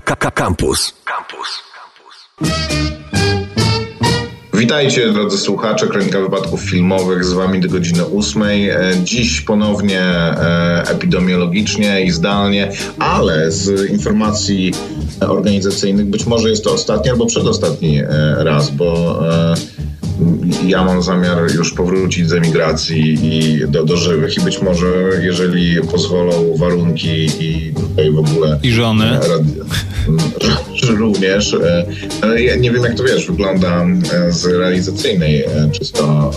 Campus. Campus. Witajcie drodzy słuchacze, Kronika Wypadków Filmowych, z wami do godziny ósmej. E, dziś ponownie e, epidemiologicznie i zdalnie, ale z informacji organizacyjnych być może jest to ostatni albo przedostatni e, raz, bo ja mam zamiar już powrócić z emigracji i do, do żywych i być może, jeżeli pozwolą warunki i tutaj w ogóle... I żony. Również. E, ja nie wiem, jak to wiesz, wygląda e, z realizacyjnej e, czysto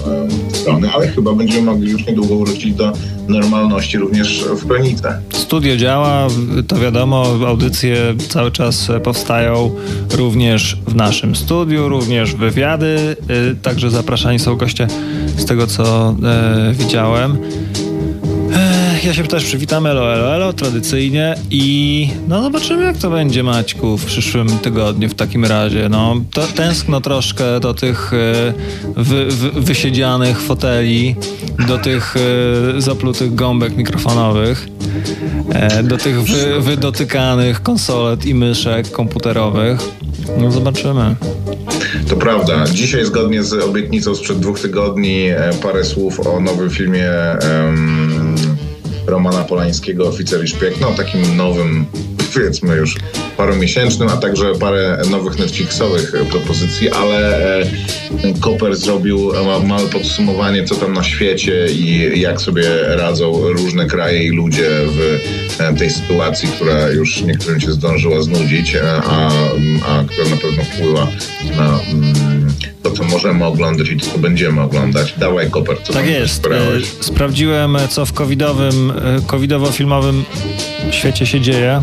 strony, ale chyba będziemy mogli już niedługo wrócić do normalności również w kronice. Studio działa, to wiadomo, audycje cały czas powstają również w naszym studiu, również wywiady, także zapraszani są goście z tego, co widziałem ja się też przywitam, elo, elo, elo, tradycyjnie i no zobaczymy jak to będzie Maćku w przyszłym tygodniu w takim razie. No, to tęskno troszkę do tych e, wy, wy, wysiedzianych foteli, do tych e, zaplutych gąbek mikrofonowych, e, do tych wy, wydotykanych konsolet i myszek komputerowych. No zobaczymy. To prawda. Dzisiaj zgodnie z obietnicą sprzed dwóch tygodni parę słów o nowym filmie Romana Polańskiego Oficer i Szpieg, no takim nowym, powiedzmy już paromiesięcznym, a także parę nowych Netflixowych propozycji, ale e, Koper zrobił małe podsumowanie, co tam na świecie i jak sobie radzą różne kraje i ludzie w e, tej sytuacji, która już niektórym się zdążyła znudzić, e, a, a która na pewno wpływa na mm, to, co możemy oglądać i to, co będziemy oglądać. Dawaj koper, co Tak jest. Sprawdziłem, co w covidowym, covidowo-filmowym świecie się dzieje.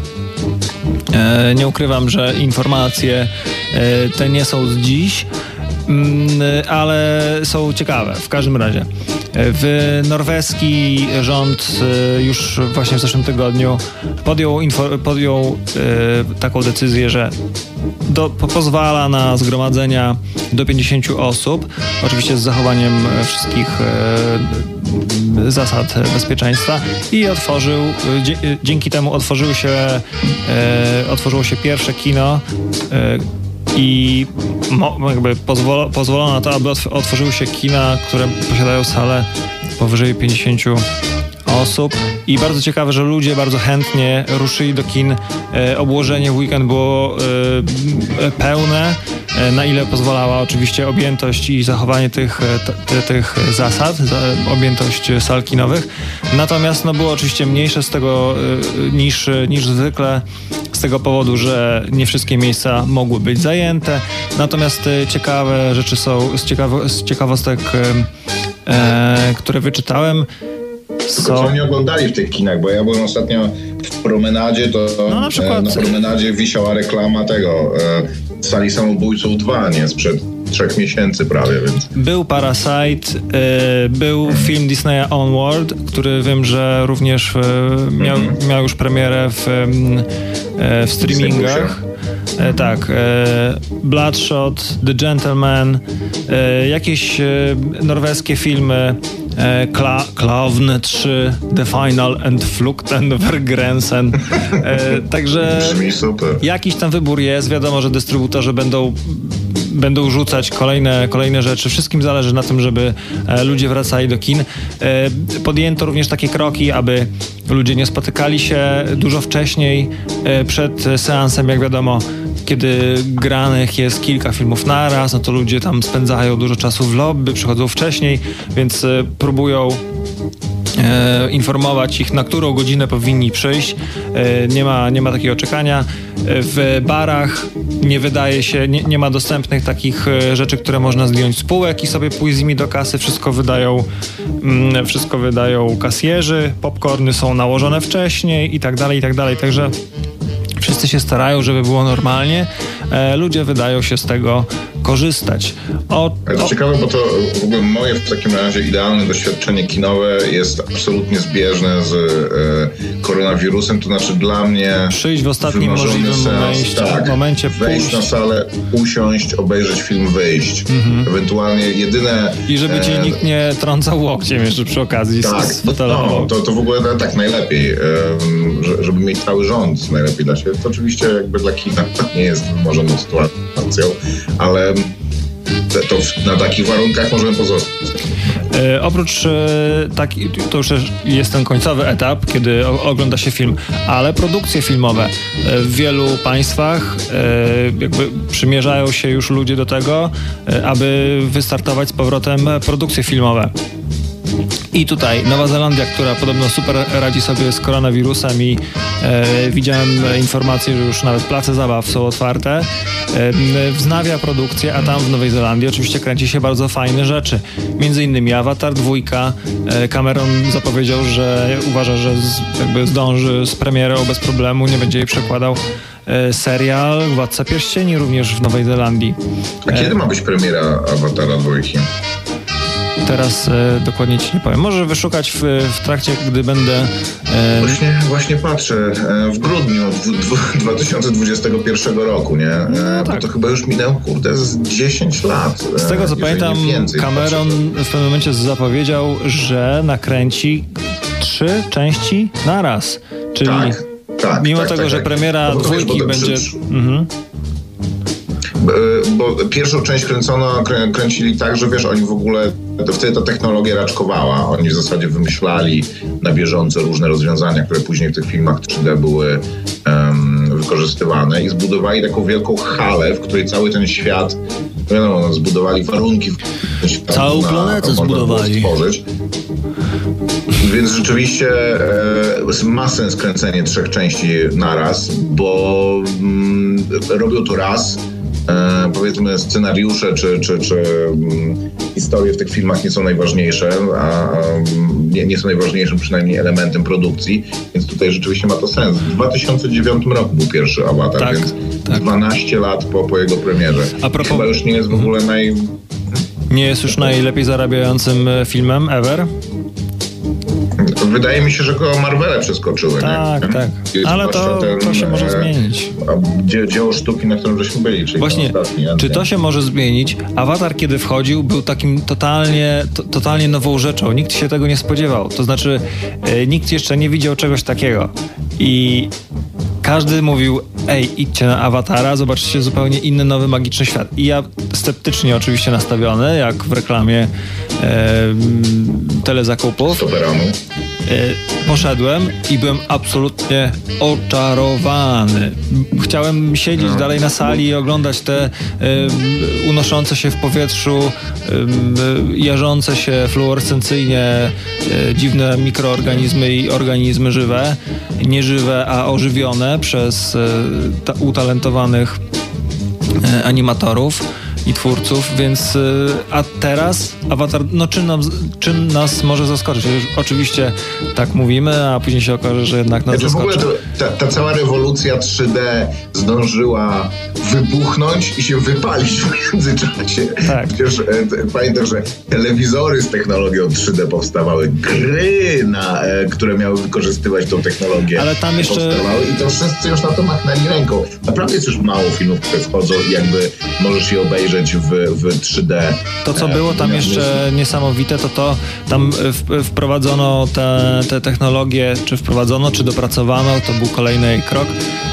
E, nie ukrywam, że informacje e, te nie są z dziś, mm, ale są ciekawe w każdym razie. W norweski rząd e, już właśnie w zeszłym tygodniu podjął, podjął taką decyzję, że do, pozwala na zgromadzenia do 50 osób, oczywiście z zachowaniem wszystkich zasad bezpieczeństwa i otworzył, dzięki temu otworzył się, e, otworzyło się pierwsze kino e, i jakby pozwolo, pozwolono na to, aby otworzyły się kina, które posiadają salę powyżej 50 osób i bardzo ciekawe, że ludzie bardzo chętnie ruszyli do kin. E, obłożenie w weekend było e, pełne, e, na ile pozwalała oczywiście objętość i zachowanie tych, tych zasad, objętość sal kinowych. Natomiast no, było oczywiście mniejsze z tego niż, niż zwykle z tego powodu, że nie wszystkie miejsca mogły być zajęte. Natomiast ciekawe rzeczy są z, ciekawo, z ciekawostek, e, które wyczytałem. Tylko co oni oglądali w tych kinach, bo ja byłem ostatnio w promenadzie, to no, na, przykład... na promenadzie wisiała reklama tego e, sali samobójców 2, nie? Sprzed trzech miesięcy prawie, więc. Był Parasite, e, był film Disneya Onward, który wiem, że również e, miał, mm -hmm. miał już premierę w, e, w streamingach. E, tak, e, Bloodshot, The Gentleman, e, jakieś norweskie filmy, Kla Klavn 3, The Final and Fluktenvergrensen. Także jakiś tam wybór jest. Wiadomo, że dystrybutorzy będą będą rzucać kolejne, kolejne rzeczy. Wszystkim zależy na tym, żeby ludzie wracali do kin. Podjęto również takie kroki, aby ludzie nie spotykali się dużo wcześniej przed seansem, jak wiadomo kiedy granych jest kilka filmów naraz, no to ludzie tam spędzają dużo czasu w lobby, przychodzą wcześniej, więc e, próbują E, informować ich, na którą godzinę powinni przyjść. E, nie, ma, nie ma takiego czekania. E, w barach nie wydaje się, nie, nie ma dostępnych takich e, rzeczy, które można zdjąć z półek i sobie pójść z nimi do kasy. Wszystko wydają, mm, wszystko wydają kasjerzy, popcorny są nałożone wcześniej i tak dalej, i tak dalej. Także wszyscy się starają, żeby było normalnie. E, ludzie wydają się z tego korzystać. O, ciekawe, bo to w ogóle moje w takim razie idealne doświadczenie kinowe jest absolutnie zbieżne z e, koronawirusem, to znaczy dla mnie przyjść w ostatnim możliwym momencie, tak, momencie wejść pójść. na salę, usiąść, obejrzeć film, wyjść. Mhm. Ewentualnie jedyne... I żeby cię e... nikt nie trącał łokciem jeszcze przy okazji tak, z, z no, to, to w ogóle tak najlepiej, e, żeby mieć cały rząd najlepiej dla siebie. To oczywiście jakby dla kina nie jest wymarzoną sytuacją, ale to na takich warunkach możemy pozostać. E, oprócz e, tak, to już jest ten końcowy etap, kiedy o, ogląda się film, ale produkcje filmowe e, w wielu państwach e, jakby przymierzają się już ludzie do tego, e, aby wystartować z powrotem produkcje filmowe. I tutaj Nowa Zelandia, która podobno super radzi sobie z koronawirusem i e, widziałem informację, że już nawet place zabaw są otwarte, e, wznawia produkcję, a tam w Nowej Zelandii oczywiście kręci się bardzo fajne rzeczy. Między innymi Avatar 2. E, Cameron zapowiedział, że uważa, że z, jakby zdąży z premierą bez problemu, nie będzie jej przekładał e, serial Władca Pierścieni również w Nowej Zelandii. A kiedy ma być premiera Awatara 2? Teraz e, dokładnie ci nie powiem. Może wyszukać w, w trakcie, gdy będę. E... Właśnie, właśnie patrzę. E, w grudniu w, w 2021 roku, nie? E, no, tak. Bo to chyba już minęło, kurde, z 10 lat. Z tego co pamiętam, Cameron w pewnym momencie zapowiedział, że nakręci trzy części na raz. Czyli tak, tak, mimo tak, tego, tak, że tak. premiera no, dwójki będzie. Przy... Mhm. E, bo pierwszą część kręcono, krę, kręcili tak, że wiesz, oni w ogóle, to wtedy ta technologia raczkowała. Oni w zasadzie wymyślali na bieżąco różne rozwiązania, które później w tych filmach 3D były um, wykorzystywane i zbudowali taką wielką halę, w której cały ten świat, wiadomo, no, zbudowali warunki. Całą na, planetę zbudowali. Stworzyć. Więc rzeczywiście e, ma sens kręcenie trzech części naraz, bo mm, robią to raz, e, powiedzmy scenariusze czy, czy, czy um, historie w tych filmach nie są najważniejsze, a um, nie, nie, są najważniejszym przynajmniej elementem produkcji, więc tutaj rzeczywiście ma to sens. W 2009 roku był pierwszy Avatar, tak, więc tak. 12 lat po, po jego premierze. A propos... Chyba już nie jest w ogóle naj... Nie jest już najlepiej zarabiającym e, filmem ever? Wydaje mi się, że go Marvele przeskoczyły. Tak, nie? tak. Ale to, ten, to się może e, zmienić. Dzieło sztuki, na którym żeśmy byli. Czyli Właśnie, czy to się może zmienić? Awatar, kiedy wchodził, był takim totalnie, to, totalnie nową rzeczą. Nikt się tego nie spodziewał. To znaczy, e, nikt jeszcze nie widział czegoś takiego. I każdy mówił, ej, idźcie na awatara, zobaczycie zupełnie inny, nowy, magiczny świat. I ja sceptycznie oczywiście nastawiony, jak w reklamie e, telezakupów. E, poszedłem i byłem absolutnie oczarowany. Chciałem siedzieć no. dalej na sali i oglądać te e, unoszące się w powietrzu, jarzące się fluorescencyjnie e, dziwne mikroorganizmy i organizmy żywe, nieżywe, a ożywione przez utalentowanych animatorów i twórców, więc y, a teraz Avatar, no czym, nam, czym nas może zaskoczyć? Oczywiście tak mówimy, a później się okaże, że jednak nas znaczy, zaskoczy. W ogóle to, ta, ta, cała rewolucja 3D zdążyła wybuchnąć i się wypalić w międzyczasie. Tak. Przecież e, pamiętam, że telewizory z technologią 3D powstawały, gry, na, e, które miały wykorzystywać tą technologię. Ale tam jeszcze... Powstawały I to wszyscy już na to machnęli ręką. Naprawdę jest już mało filmów, które wchodzą i jakby możesz je obejrzeć w, w 3D. To, co było tam jeszcze niesamowite, to to tam wprowadzono te, te technologie, czy wprowadzono, czy dopracowano, to był kolejny krok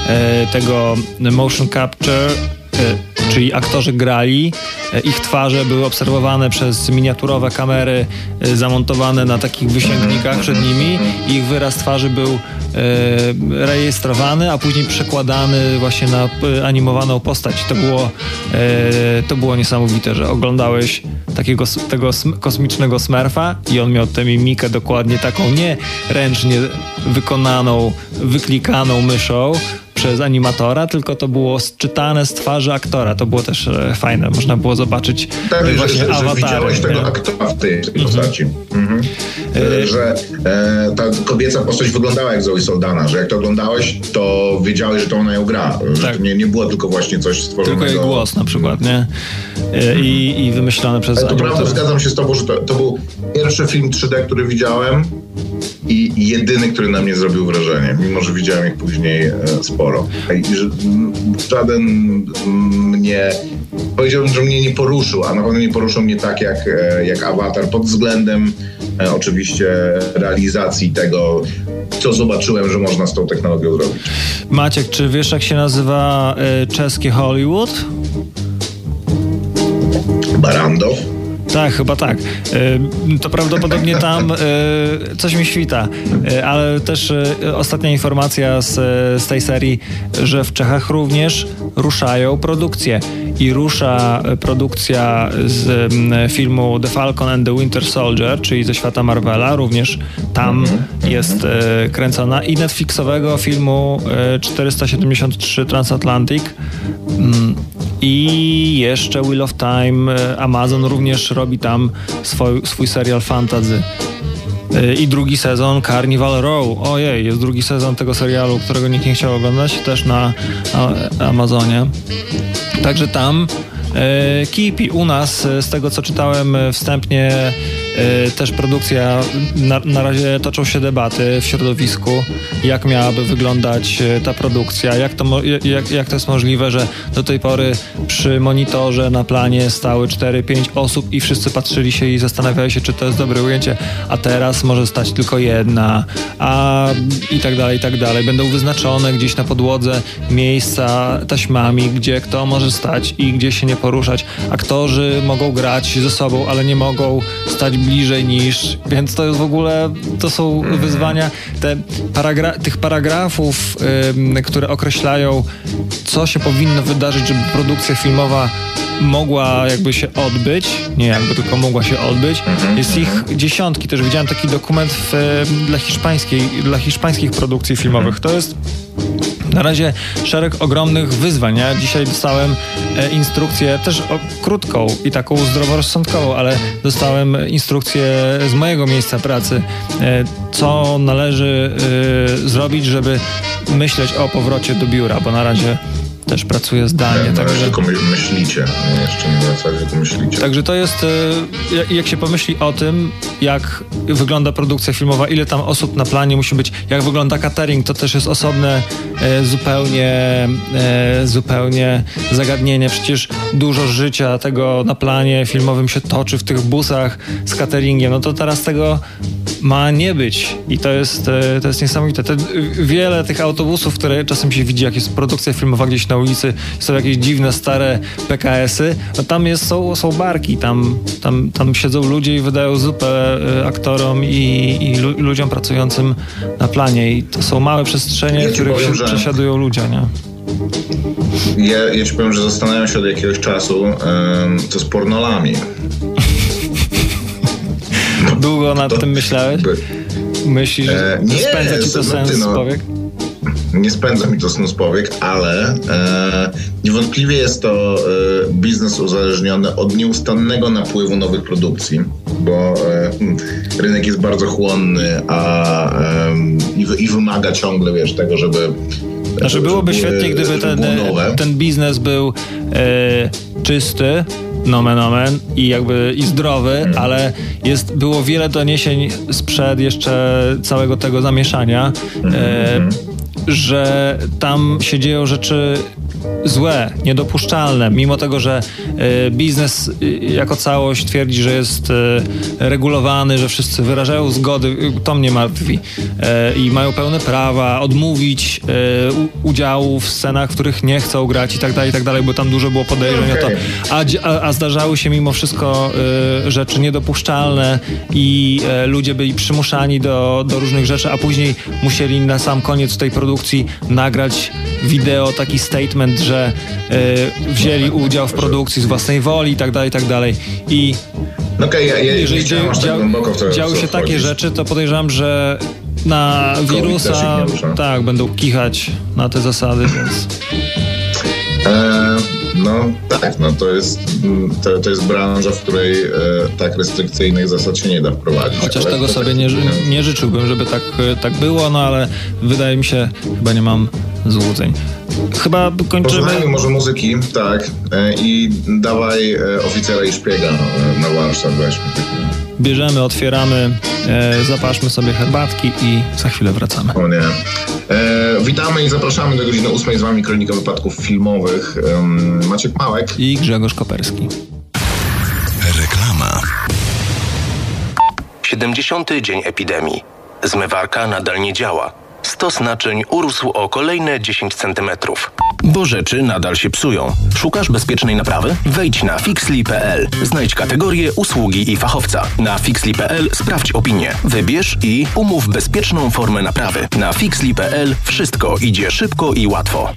e, tego motion capture e, czyli aktorzy grali, e, ich twarze były obserwowane przez miniaturowe kamery zamontowane na takich wysięgnikach przed nimi ich wyraz twarzy był E, rejestrowany, a później przekładany właśnie na e, animowaną postać. To było, e, to było niesamowite, że oglądałeś takiego tego kosmicznego smurfa i on miał tę mimikę dokładnie taką, nie ręcznie wykonaną, wyklikaną myszą, przez animatora, tylko to było czytane z twarzy aktora. To było też e, fajne. Można było zobaczyć tak, właśnie że, że, awatary. widziałeś tego aktora w tej, tej postaci. Mhm. E, Że e, ta kobieca postać wyglądała jak Zoe Soldana, że jak to oglądałeś, to wiedziałeś, że to ona ją gra. Że Tak. to nie, nie było tylko właśnie coś stworzonego. Tylko jej głos na przykład, nie? E, I, i wymyślone przez Ale to prawda, animatora. zgadzam się z tobą, że to, to był pierwszy film 3D, który widziałem i jedyny, który na mnie zrobił wrażenie, mimo że widziałem ich później e, sporo. Mm, żaden mm, mnie, powiedziałbym, że mnie nie poruszył, a na pewno nie poruszył mnie tak jak, e, jak Avatar pod względem e, oczywiście realizacji tego, co zobaczyłem, że można z tą technologią zrobić. Maciek, czy wiesz jak się nazywa e, czeskie Hollywood? Barandow. Tak, chyba tak. E, To prawdopodobnie tam e, coś mi świta, E, ale też ostatnia informacja z, z tej serii, że w Czechach również ruszają produkcje. I rusza produkcja z filmu The Falcon and the Winter Soldier, czyli ze świata Marvela, również tam jest e, kręcona. I Netflixowego filmu e, 473 Transatlantic. Mm, i jeszcze Wheel of Time e, Amazon również robi tam swój, swój serial fantasy. E, I drugi sezon Carnival Row. Ojej, jest drugi sezon tego serialu, którego nikt nie chciał oglądać, też na Amazonie. Także tam e, kipi. U nas, z tego co czytałem wstępnie, też produkcja, na, na razie toczą się debaty w środowisku, jak miałaby wyglądać e, ta produkcja, jak to, jak, jak to jest możliwe, że do tej pory przy monitorze na planie stały 4-5 osób i wszyscy patrzyli się i zastanawiali się, czy to jest dobre ujęcie, a teraz może stać tylko jedna, a i tak dalej, i tak dalej. Będą wyznaczone gdzieś na podłodze miejsca taśmami, gdzie kto może stać i gdzie się nie poruszać. Aktorzy mogą grać ze sobą, ale nie mogą stać bliżej niż, więc to jest w ogóle, to są wyzwania. Te paragra- tych paragrafów, ym, które określają, co się powinno wydarzyć, żeby produkcja filmowa mogła jakby się odbyć, nie jakby tylko mogła się odbyć. Jest ich dziesiątki, też widziałem taki dokument w, dla, hiszpańskiej, dla hiszpańskich produkcji filmowych. To jest na razie szereg ogromnych wyzwań. Ja dzisiaj dostałem e, instrukcję, też krótką i taką zdroworozsądkową, ale dostałem instrukcję z mojego miejsca pracy, e, co należy e, zrobić, żeby myśleć o powrocie do biura, bo na razie też pracuję zdalnie. Nie, Także... tylko my, myślicie. Jeszcze nie wracać, tylko myślicie. Także to jest, e, jak- się pomyśli o tym, jak wygląda produkcja filmowa, ile tam osób na planie musi być, jak wygląda catering, to też jest osobne e, zupełnie, e, zupełnie zagadnienie. Przecież dużo życia tego na planie filmowym się toczy w tych busach z cateringiem. No to teraz tego ma nie być i to jest, to jest niesamowite. Te, wiele tych autobusów, które czasem się widzi, jak jest produkcja filmowa gdzieś na ulicy, są jakieś dziwne, stare PKS-y, no tam jest, są, są barki, tam, tam, tam siedzą ludzie i wydają zupę e, aktorom i, i lu, ludziom pracującym na planie i to są małe przestrzenie, Ja w których powiem, się że- przesiadują ludzie, nie? Ja, ja ci powiem, że zastanawiam się od jakiegoś czasu, em, co z pornolami. Długo nad to- tym myślałeś? Myślisz, że E, nie, spędza ci to sens no. powiek? Nie spędza mi to snu z powiek, ale e, niewątpliwie jest to e, biznes uzależniony od nieustannego napływu nowych produkcji, bo e, hmm, rynek jest bardzo chłonny a, i, i wymaga ciągle, wiesz, tego, żeby Znaczy byłoby świetnie, gdyby ten, ten biznes był e, czysty, nomen omen i jakby i zdrowy, Mhm. ale jest, było wiele doniesień sprzed jeszcze całego tego zamieszania, Mhm, e, że tam się dzieją rzeczy złe, niedopuszczalne, mimo tego, że e, biznes e, jako całość twierdzi, że jest e, regulowany, że wszyscy wyrażają zgody, to mnie martwi e, i mają pełne prawa odmówić udziału w scenach, w których nie chcą grać i tak dalej, i tak dalej, bo tam dużo było podejrzeń o to, a, a, zdarzały się mimo wszystko rzeczy niedopuszczalne i ludzie byli przymuszani do, do różnych rzeczy, a później musieli na sam koniec tej produkcji nagrać wideo, taki statement, że e, wzięli udział w produkcji z własnej woli i tak dalej, i tak dalej. I No okej, ja, ja jeżeli aż tak działy się takie rzeczy, to podejrzewam, że na wirusa, tak, będą kichać na te zasady, więc... E, no tak, no to jest, to, to jest branża, w której e, tak restrykcyjnych zasad się nie da wprowadzić. Chociaż tego sobie nie, nie życzyłbym, żeby tak, tak było, no ale wydaje mi się, chyba nie mam złudzeń. Chyba kończymy... Posłuchajmy może muzyki, tak, e, i dawaj e, oficera i szpiega e, na warsztat weźmy. Bierzemy, otwieramy, e, zapaszmy sobie herbatki i za chwilę wracamy. O nie. E, witamy i zapraszamy do godziny 8 z wami Kronika Wypadków Filmowych. E, Maciek Małek i Grzegorz Koperski. Reklama. 70. dzień epidemii. Zmywarka nadal nie działa. Stos naczyń urósł o kolejne 10 centymetrów. Bo rzeczy nadal się psują. Szukasz bezpiecznej naprawy? Wejdź na fixli.pl. Znajdź kategorię usługi i fachowca. Na fixli.pl sprawdź opinię. Wybierz i umów bezpieczną formę naprawy. Na fixli.pl wszystko idzie szybko i łatwo.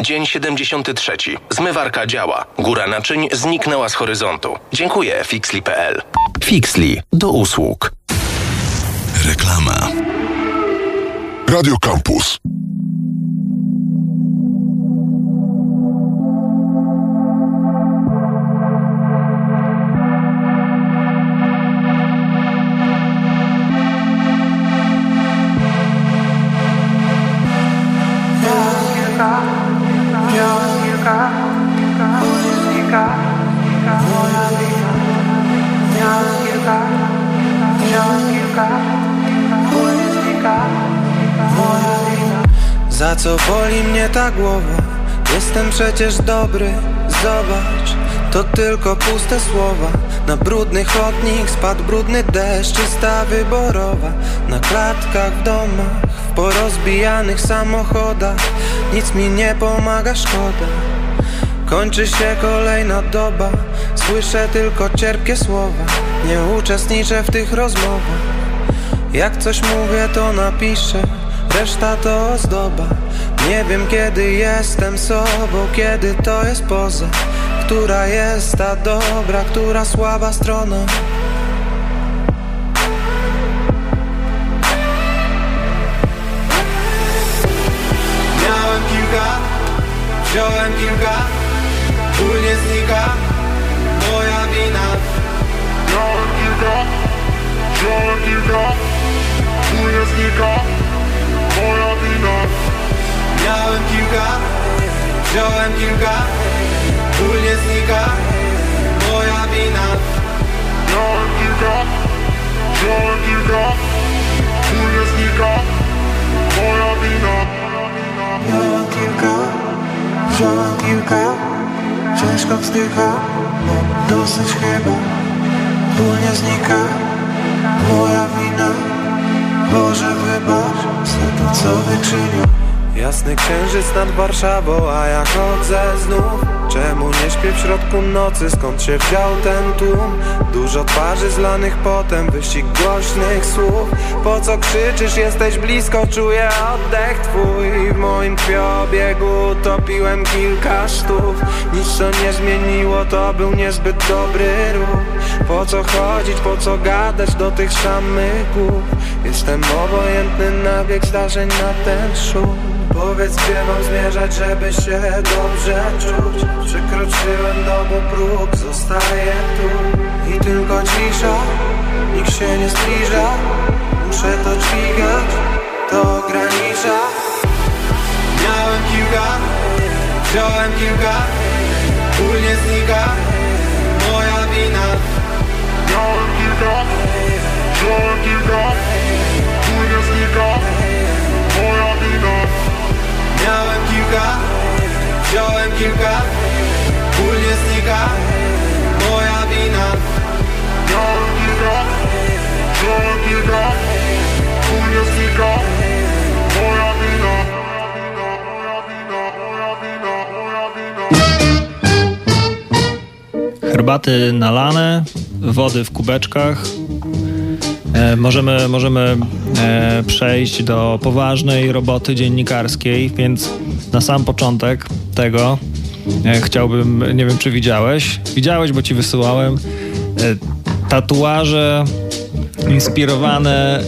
Dzień 73. Zmywarka działa. Góra naczyń zniknęła z horyzontu. Dziękuję fixli.pl. Fixli do usług. Reklama. Radio Campus. Co boli mnie ta głowa? Jestem przecież dobry, zobacz To tylko puste słowa. Na brudny chodnik spadł brudny deszcz Czysta wyborowa. Na klatkach w domach W porozbijanych samochodach. Nic mi nie pomaga, szkoda. Kończy się kolejna doba. Słyszę tylko cierpkie słowa. Nie uczestniczę w tych rozmowach. Jak coś mówię to napiszę Reszta to ozdoba. Nie wiem kiedy jestem sobą Kiedy to jest poza. Która jest ta dobra Która słaba strona? Miałem kilka Wziąłem kilka. Ból nie znika Moja wina. Miałem kilka Wziąłem kilka. Ból nie znika moja wina. Miałem kilka, wziąłem kilka Ból nie znika, moja wina. Miałem kilka, wziąłem kilka Ból nie znika, moja wina. Miałem kilka, wziąłem kilka Ciężko wzdycha, dosyć chyba Ból nie znika, moja wina Boże wybacz za to co wyczynił. Jasny księżyc nad Warszawą, a ja chodzę znów. Czemu nie śpię w środku nocy, skąd się wziął ten tłum? Dużo twarzy zlanych potem, wyścig głośnych słów. Po co krzyczysz, jesteś blisko, czuję oddech twój. W moim krwiobiegu topiłem kilka sztuk. Nic co nie zmieniło, to był niezbyt dobry ruch Po co chodzić, po co gadać do tych samych głów Jestem obojętny na bieg zdarzeń, na ten szum. Powiedz gdzie mam zmierzać, żeby się dobrze czuć? Przekroczyłem domu próg, zostaję tu. I tylko cisza, nikt się nie zbliża. Muszę to dźwigać, to ogranicza. Miałem kilka, wziąłem kilka. Ból nie znika, moja wina Miałem kilka, wziąłem kilka Ból nie znika, moja wina Miałem kilka, wziąłem kilka Ból nie znika, Herbaty nalane, wody w kubeczkach. E, możemy możemy e, przejść do poważnej roboty dziennikarskiej, więc na sam początek tego e, chciałbym, nie wiem czy widziałeś, widziałeś, bo ci wysyłałem e, tatuaże inspirowane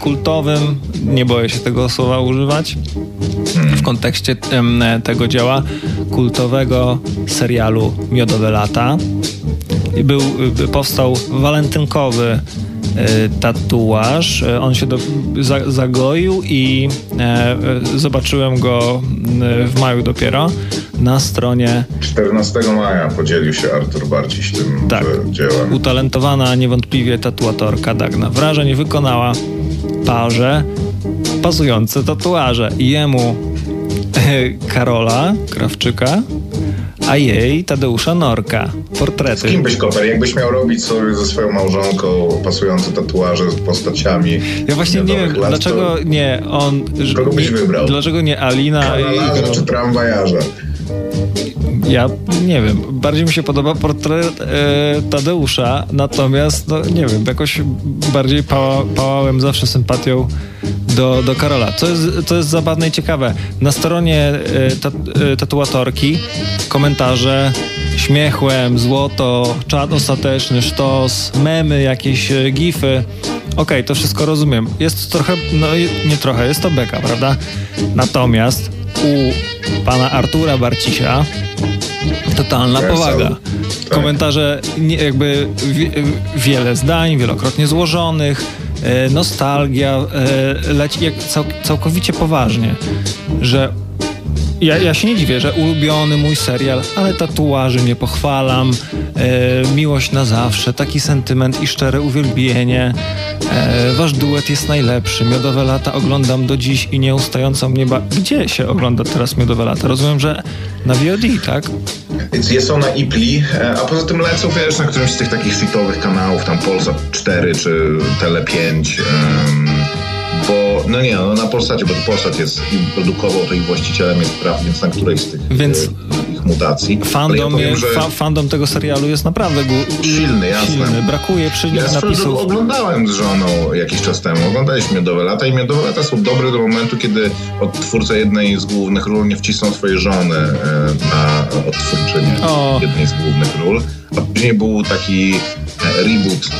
kultowym nie boję się tego słowa używać, w kontekście tego dzieła kultowego serialu Miodowe Lata. Był, y, powstał walentynkowy y, tatuaż. Y, On się do, za, zagoił i e, e, zobaczyłem go w maju dopiero na stronie 14 maja podzielił się Artur Barciś tym Tak. dziełem. Utalentowana niewątpliwie tatuatorka Dagna wrażenie wykonała parze pasujące tatuaże. Jemu Karola Krawczyka, a jej Tadeusza Norka. Z Portrety. kim byś koper? Jakbyś miał robić sobie ze swoją małżonką pasujące tatuaże z postaciami. Ja właśnie nie wiem, lat, dlaczego nie on... Kogo byś nie, wybrał? Dlaczego nie Alina To i... czy tramwajarze? Ja nie wiem, bardziej mi się podoba portret e, Tadeusza, natomiast no nie wiem, jakoś bardziej pała, pałałem zawsze sympatią do, do Karola. Co jest, co jest zabawne i ciekawe, na stronie e, ta, e, tatuatorki komentarze śmiechłem, złoto, czad ostateczny, sztos, memy, jakieś e, gify. Okej, to wszystko rozumiem. Jest trochę, no nie trochę, jest to beka, prawda? Natomiast u pana Artura Barcisia totalna powaga. Tak. Komentarze nie, jakby wie, wiele zdań, wielokrotnie złożonych, e, nostalgia, e, leci jak cał, całkowicie poważnie, że ja, ja się nie dziwię, że ulubiony mój serial, ale tatuaży nie pochwalam, e, miłość na zawsze, taki sentyment i szczere uwielbienie. E, wasz duet jest najlepszy. Miodowe lata oglądam do dziś i nieustająco mnie ba... Gdzie się ogląda teraz Miodowe lata? Rozumiem, że na VOD, tak? Jest ona Ipli, e, a poza tym lecą, wiesz, na którymś z tych takich shitowych kanałów, tam Polsat 4 czy Tele 5, em, bo, no nie, no na Polsacie, bo Polsat jest i produkował, to ich właścicielem jest praw, więc na którejś z tych Więc e, ich mutacji. Fandom, ja powiem, fa, fandom tego serialu jest naprawdę Silny, jasne. silny. Brakuje przy nich ja napisów. oglądałem z żoną jakiś czas temu. Oglądaliśmy Miodowe Lata i Miodowe Lata są dobre do momentu, kiedy odtwórca jednej z głównych ról nie wcisnął swojej żony e, na odtwórczynię O. jednej z głównych ról. A później był taki e, reboot,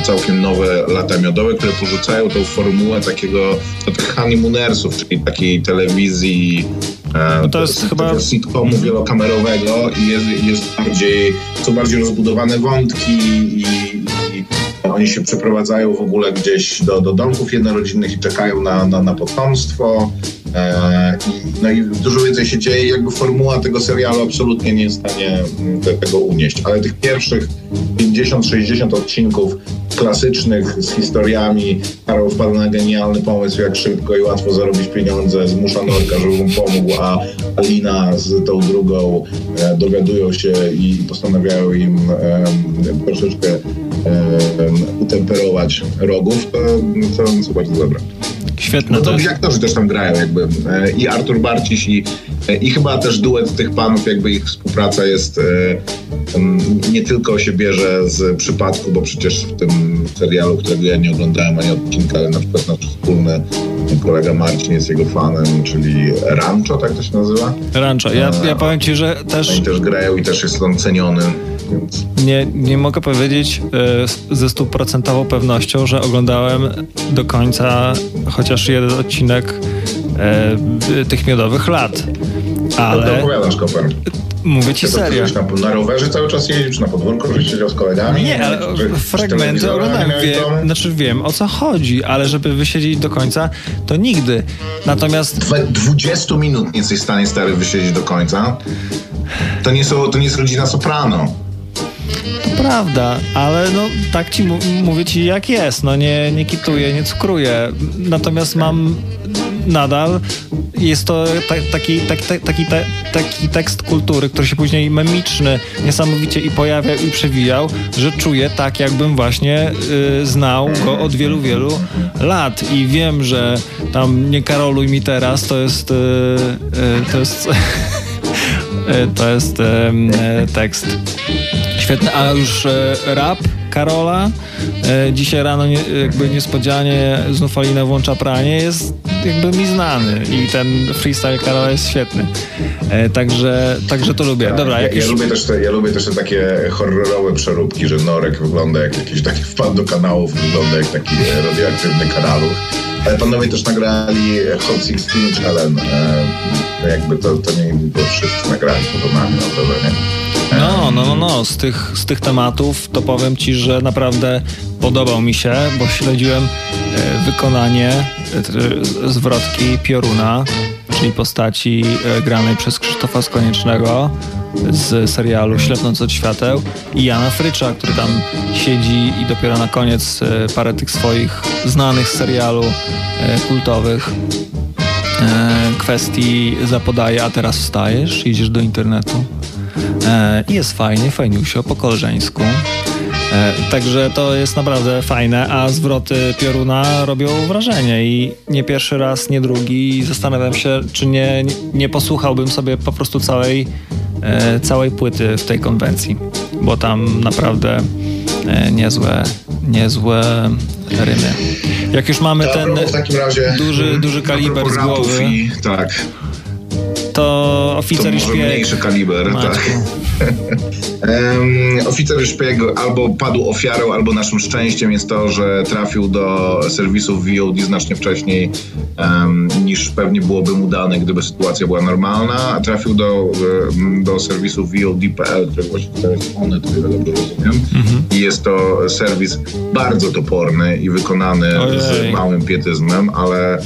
e, całkiem nowe Lata Miodowe, które porzucają tą formułę takiego tych honeymoonersów, czyli takiej telewizji e, No to jest chyba- sitcomu wielokamerowego i jest, jest bardziej, są bardziej rozbudowane wątki i, i oni się przeprowadzają w ogóle gdzieś do, do domków jednorodzinnych i czekają na, na, na potomstwo. E, no i dużo więcej się dzieje. Jakby formuła tego serialu absolutnie nie jest w stanie mm, te, tego unieść. Ale tych pierwszych 50-60 odcinków klasycznych z historiami Karol wpadł na genialny pomysł, jak szybko i łatwo zarobić pieniądze, zmusza Norka, żeby mu pomógł, a Alina z tą drugą e, dowiadują się i postanawiają im troszeczkę em, utemperować rogów, to, to są bardzo dobre. Świetne No to jest. aktorzy też tam grają jakby e, i Artur Barciś i, e, i chyba też duet tych panów, jakby ich współpraca jest e, nie tylko się bierze z przypadku, bo przecież w tym serialu, którego ja nie oglądałem ani odcinka, ale na przykład nasz wspólny kolega Marcin jest jego fanem, czyli Rancho, tak to się nazywa? Rancho. Ja, ja powiem ci, że też Oni też grają i też jest on ceniony, więc nie, nie mogę powiedzieć e, ze stuprocentową pewnością, że oglądałem do końca chociaż jeden odcinek e, tych miodowych lat. ale... Ale opowiadasz, Koper. mówię ci serio. na, na rowerze cały czas jeździsz, na podwórku, że siedział z kolegami? Nie, ale Czy- fragmenty oglądałem. w Wiem, znaczy wiem o co chodzi, ale żeby wysiedzieć do końca, to nigdy. Natomiast Dwa- 20 minut nie jesteś w stanie stary wysiedzieć do końca. To nie, są, to nie jest rodzina Soprano. Prawda, ale no tak ci mówię ci jak jest, no nie, nie kituję, nie cukruję. Natomiast mam nadal jest to ta, taki, tak, tak, taki, ta, taki tekst kultury, który się później memiczny niesamowicie i pojawiał i przewijał, że czuję tak, jakbym właśnie y, znał go od wielu, wielu lat i wiem, że tam nie karoluj mi teraz, to jest y, y, to jest To jest e, tekst. Świetny, a już e, rap Karola. E, dzisiaj rano nie, jakby niespodzianie znów Alina włącza pranie. Jest jakby mi znany i ten freestyle Karola jest świetny. E, także, także to lubię. Dobra, ja, ja, lubię też te, ja lubię też te takie horrorowe przeróbki, że Norek wygląda jak jakiś taki wpadł do kanałów, wygląda jak taki radioaktywny karaluch. Ale panowie też nagrali Hot 16 Challenge. E, jakby to, to nie było wszyscy nagrali, to mam wrażenie. No, no, no, no. Z tych, z tych tematów to powiem ci, że naprawdę podobał mi się, bo śledziłem e, wykonanie e, zwrotki Pioruna, czyli postaci e, granej przez Krzysztofa Skoniecznego z serialu Ślepnąc od świateł i Jana Frycza, który tam siedzi i dopiero na koniec parę tych swoich znanych z serialu kultowych kwestii zapodaje, a teraz wstajesz, idziesz do internetu. E, I jest fajnie, fajniusio, po koleżeńsku. E, także to jest naprawdę fajne, a zwroty pioruna robią wrażenie i nie pierwszy raz, nie drugi. Zastanawiam się, czy nie, nie posłuchałbym sobie po prostu całej, e, całej płyty w tej konwencji, bo tam naprawdę niezłe, niezłe rymy. Jak już mamy ten duży, duży kaliber z głowy. tak to oficer to i szpieg. mniejszy kaliber, tak. um, oficer i szpieg albo padł ofiarą, albo naszym szczęściem jest to, że trafił do serwisów VOD znacznie wcześniej um, niż pewnie byłoby mu dane, gdyby sytuacja była normalna. Trafił do, do serwisu VOD.pl, który właściwie to jest Onet, o ile dobrze rozumiem. Mhm. I jest to serwis bardzo toporny i wykonany Ojej. z małym pietyzmem, ale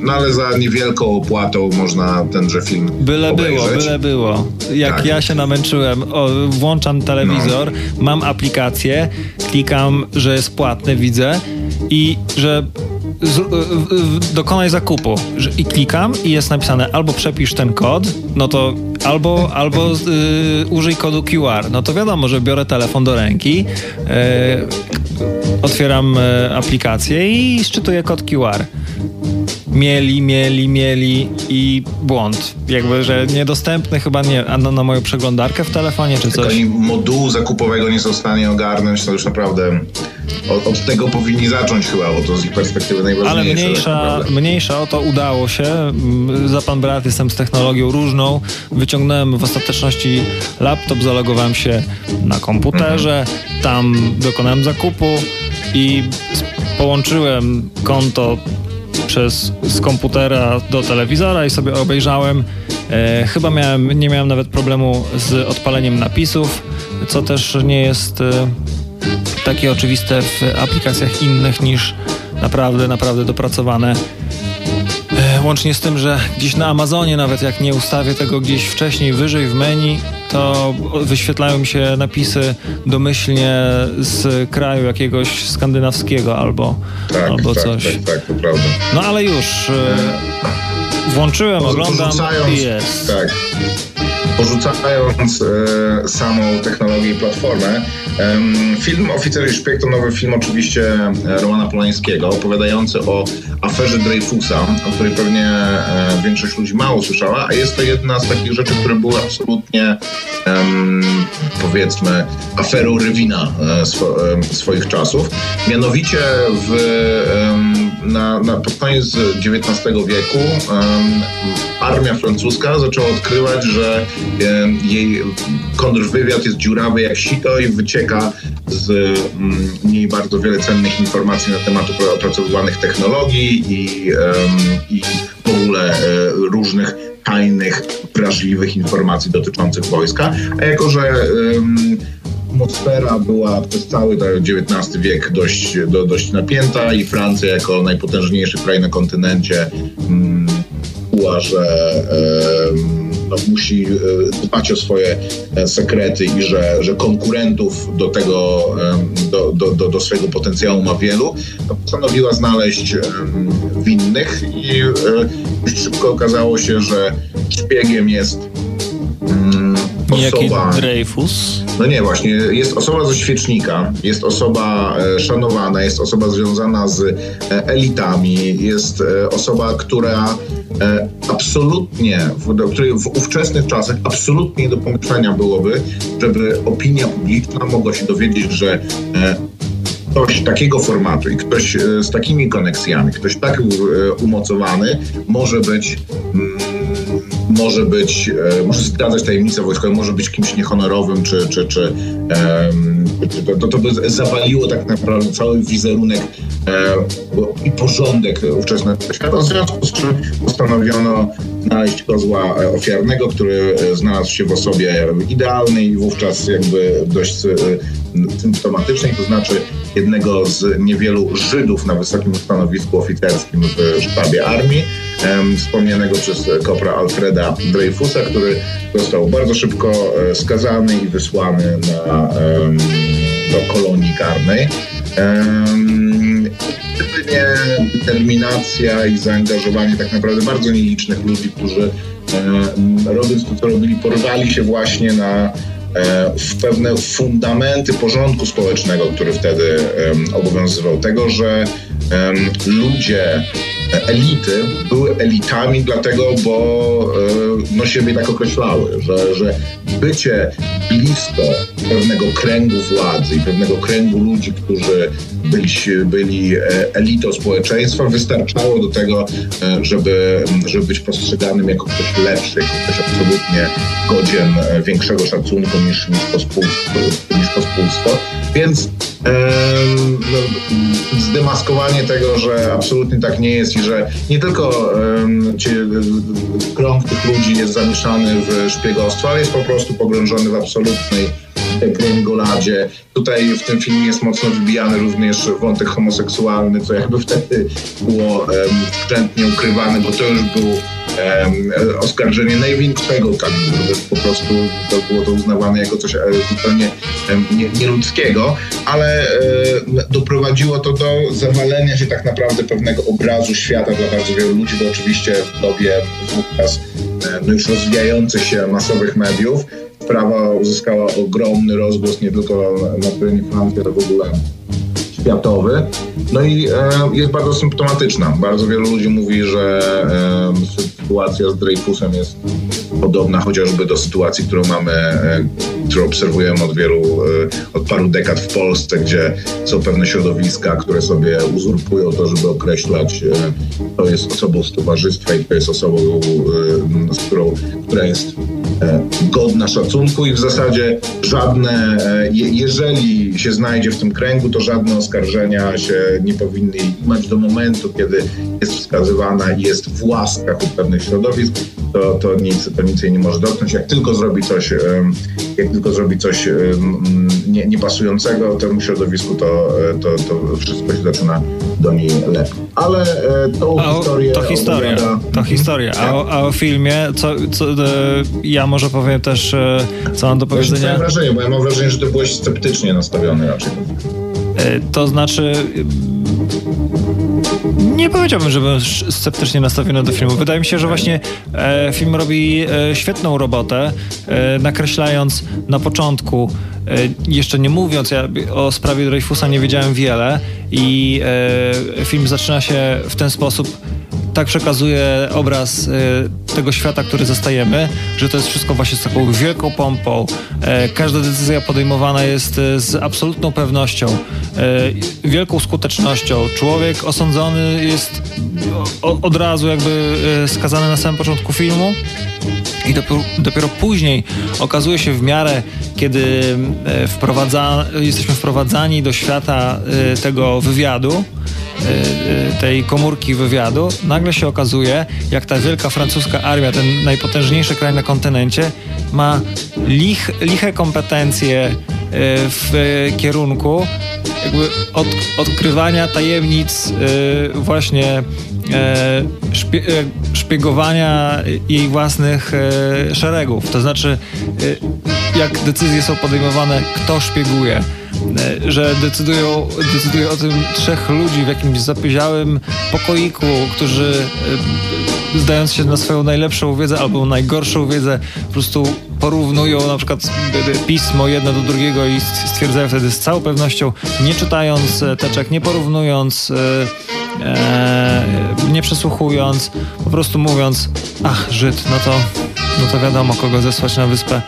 no ale za niewielką opłatą można tenże film Byle obejrzeć. było, byle było. Jak tak. ja się namęczyłem, o, włączam telewizor, no. mam aplikację, klikam, że jest płatny, widzę i że z, dokonaj zakupu i klikam i jest napisane albo przepisz ten kod, no to albo, albo y, użyj kodu QR. No to wiadomo, że biorę telefon do ręki, y, otwieram y, aplikację i szczytuję kod QR mieli, mieli, mieli i błąd. Jakby, że niedostępny chyba nie, a na, moją przeglądarkę w telefonie czy coś. Oni modułu zakupowego nie są w stanie ogarnąć, to już naprawdę od, od, tego powinni zacząć chyba, bo to z ich perspektywy najważniejsze. Ale mniejsza, tak mniejsza o to udało się. Mm, za pan brat jestem z technologią różną. Wyciągnąłem w ostateczności laptop, zalogowałem się na komputerze, mhm. tam dokonałem zakupu i połączyłem konto przez z komputera do telewizora i sobie obejrzałem. E, chyba miałem, nie miałem nawet problemu z odpaleniem napisów, co też nie jest e, takie oczywiste w aplikacjach innych niż naprawdę, naprawdę dopracowane. Łącznie z tym, że gdzieś na Amazonie, nawet jak nie ustawię tego gdzieś wcześniej wyżej w menu, to wyświetlają mi się napisy domyślnie z kraju jakiegoś skandynawskiego albo, tak, albo tak, coś. Tak, tak, to prawda. No ale już e, włączyłem, oglądam i jest. Tak porzucając e, samą technologię i platformę. E, film Oficer i Szpieg to nowy film oczywiście e, Romana Polańskiego, opowiadający o aferze Dreyfusa, o której pewnie e, większość ludzi mało słyszała, a jest to jedna z takich rzeczy, które były absolutnie powiedzmy aferą Rywina e, swo, swoich czasów. Mianowicie w, na, na, pod koniec XIX wieku armia francuska zaczęła odkrywać, że jej kontrwywiad jest dziurawy jak sito i wycieka z niej bardzo wiele cennych informacji na temat opracowywanych technologii i, i ogóle e, różnych tajnych, wrażliwych informacji dotyczących wojska. A jako, że atmosfera była przez cały XIX wiek dość, do, dość napięta i Francja jako najpotężniejszy kraj na kontynencie czuła, że no, musi e, dbać o swoje e, sekrety i że, że konkurentów do tego, do, do, do, do swojego potencjału ma wielu, no, postanowiła znaleźć winnych i już szybko okazało się, że szpiegiem jest mm, osoba... Dreyfus? No nie, właśnie. Jest osoba ze świecznika, jest osoba e, szanowana, jest osoba związana z e, elitami, jest e, osoba, która absolutnie, w, której w ówczesnych czasach absolutnie do pomyślenia byłoby, żeby opinia publiczna mogła się dowiedzieć, że ktoś takiego formatu i ktoś z takimi koneksjami, ktoś tak umocowany może być mm, może być, e, może zdradzać tajemnice wojskowe, może być kimś niehonorowym, czy, czy, czy to, to by zawaliło tak naprawdę cały wizerunek i porządek ówczesnego świata, w związku z czym postanowiono znaleźć kozła ofiarnego, który znalazł się w osobie idealnej i wówczas jakby dość symptomatycznej, to znaczy jednego z niewielu Żydów na wysokim stanowisku oficerskim w sztabie armii, wspomnianego przez kopra Alfreda Dreyfusa, który został bardzo szybko e, skazany i wysłany na, do kolonii karnej. Jedynie determinacja i zaangażowanie tak naprawdę bardzo nielicznych ludzi, którzy robiąc to, co robili, porwali się właśnie na E, w pewne fundamenty porządku społecznego, który wtedy obowiązywał. Tego, że ludzie, elity były elitami dlatego, bo e, no siebie tak określały, że, że bycie blisko pewnego kręgu władzy i pewnego kręgu ludzi, którzy byli, byli elitą społeczeństwa, wystarczało do tego, żeby, żeby być postrzeganym jako ktoś lepszy, jako ktoś absolutnie godzien większego szacunku niż, niż, pospólstwo, niż pospólstwo. Więc no, zdemaskowanie tego, że absolutnie tak nie jest i że nie tylko ci, krąg tych ludzi jest zamieszany w szpiegostwo, ale jest po prostu pogrążony w absolutnej kręgoladzie. Tutaj w tym filmie jest mocno wybijany również wątek homoseksualny, co jakby wtedy było wstrętnie ukrywane, bo to już był oskarżenie największego kalibru. Po prostu to było to uznawane jako coś e, zupełnie nieludzkiego, ale doprowadziło to do zawalenia się tak naprawdę pewnego obrazu świata dla bardzo wielu ludzi, bo oczywiście w dobie wówczas no już rozwijających się masowych mediów sprawa uzyskała ogromny rozgłos nie tylko na terenie Francji, ale w ogóle światowy. No i e, jest bardzo symptomatyczna. Bardzo wielu ludzi mówi, że e, sytuacja z Dreyfusem jest podobna chociażby do sytuacji, którą mamy, e, którą obserwujemy od wielu, e, od paru dekad w Polsce, gdzie są pewne środowiska, które sobie uzurpują to, żeby określać, e, kto jest osobą z towarzystwa i kto jest osobą, z którą, która jest godna szacunku i w zasadzie żadne, jeżeli się znajdzie w tym kręgu, to żadne oskarżenia się nie powinny imać do momentu, kiedy jest wskazywana i jest w łaskach u pewnych środowisk, to, to, nic, to nic jej nie może dotknąć. Jak tylko zrobi coś, jak tylko zrobi coś nie, niepasującego temu środowisku, to, to, to wszystko się zaczyna do niej lepiej. Ale e, tą a historię to historia, opowiada... to historia. A, a o filmie, co, co, e, ja może powiem też, e, co mam do powiedzenia. Mam wrażenie, bo ja mam wrażenie, że ty byłeś sceptycznie nastawiony raczej. To znaczy nie powiedziałbym, że byłem sceptycznie nastawiony do filmu. Wydaje mi się, że właśnie e, film robi e, świetną robotę, e, nakreślając na początku, e, jeszcze nie mówiąc, ja o sprawie Dreyfusa nie wiedziałem wiele i e, film zaczyna się w ten sposób tak przekazuje obraz y, tego świata, który zostajemy, że to jest wszystko właśnie z taką wielką pompą. E, każda decyzja podejmowana jest e, z absolutną pewnością, e, wielką skutecznością. Człowiek osądzony jest od razu jakby skazany na samym początku filmu. I dopiero, dopiero, później okazuje się w miarę, kiedy wprowadza, jesteśmy wprowadzani do świata tego wywiadu, y, tej komórki wywiadu, nagle się okazuje, jak ta wielka francuska armia, ten najpotężniejszy kraj na kontynencie, ma lich, liche kompetencje w kierunku jakby od, odkrywania tajemnic właśnie szpie, szpiegowania jej własnych szeregów. To znaczy, jak decyzje są podejmowane, kto szpieguje, E, że decydują, decyduje o tym trzech ludzi w jakimś zapyziałym pokoiku, którzy e, zdając się na swoją najlepszą wiedzę albo najgorszą wiedzę, po prostu porównują na przykład pismo jedno do drugiego i stwierdzają wtedy z całą pewnością, nie czytając e, teczek, nie porównując, nie przesłuchując, po prostu mówiąc, ach, Żyd, no to, no to wiadomo, kogo zesłać na wyspę.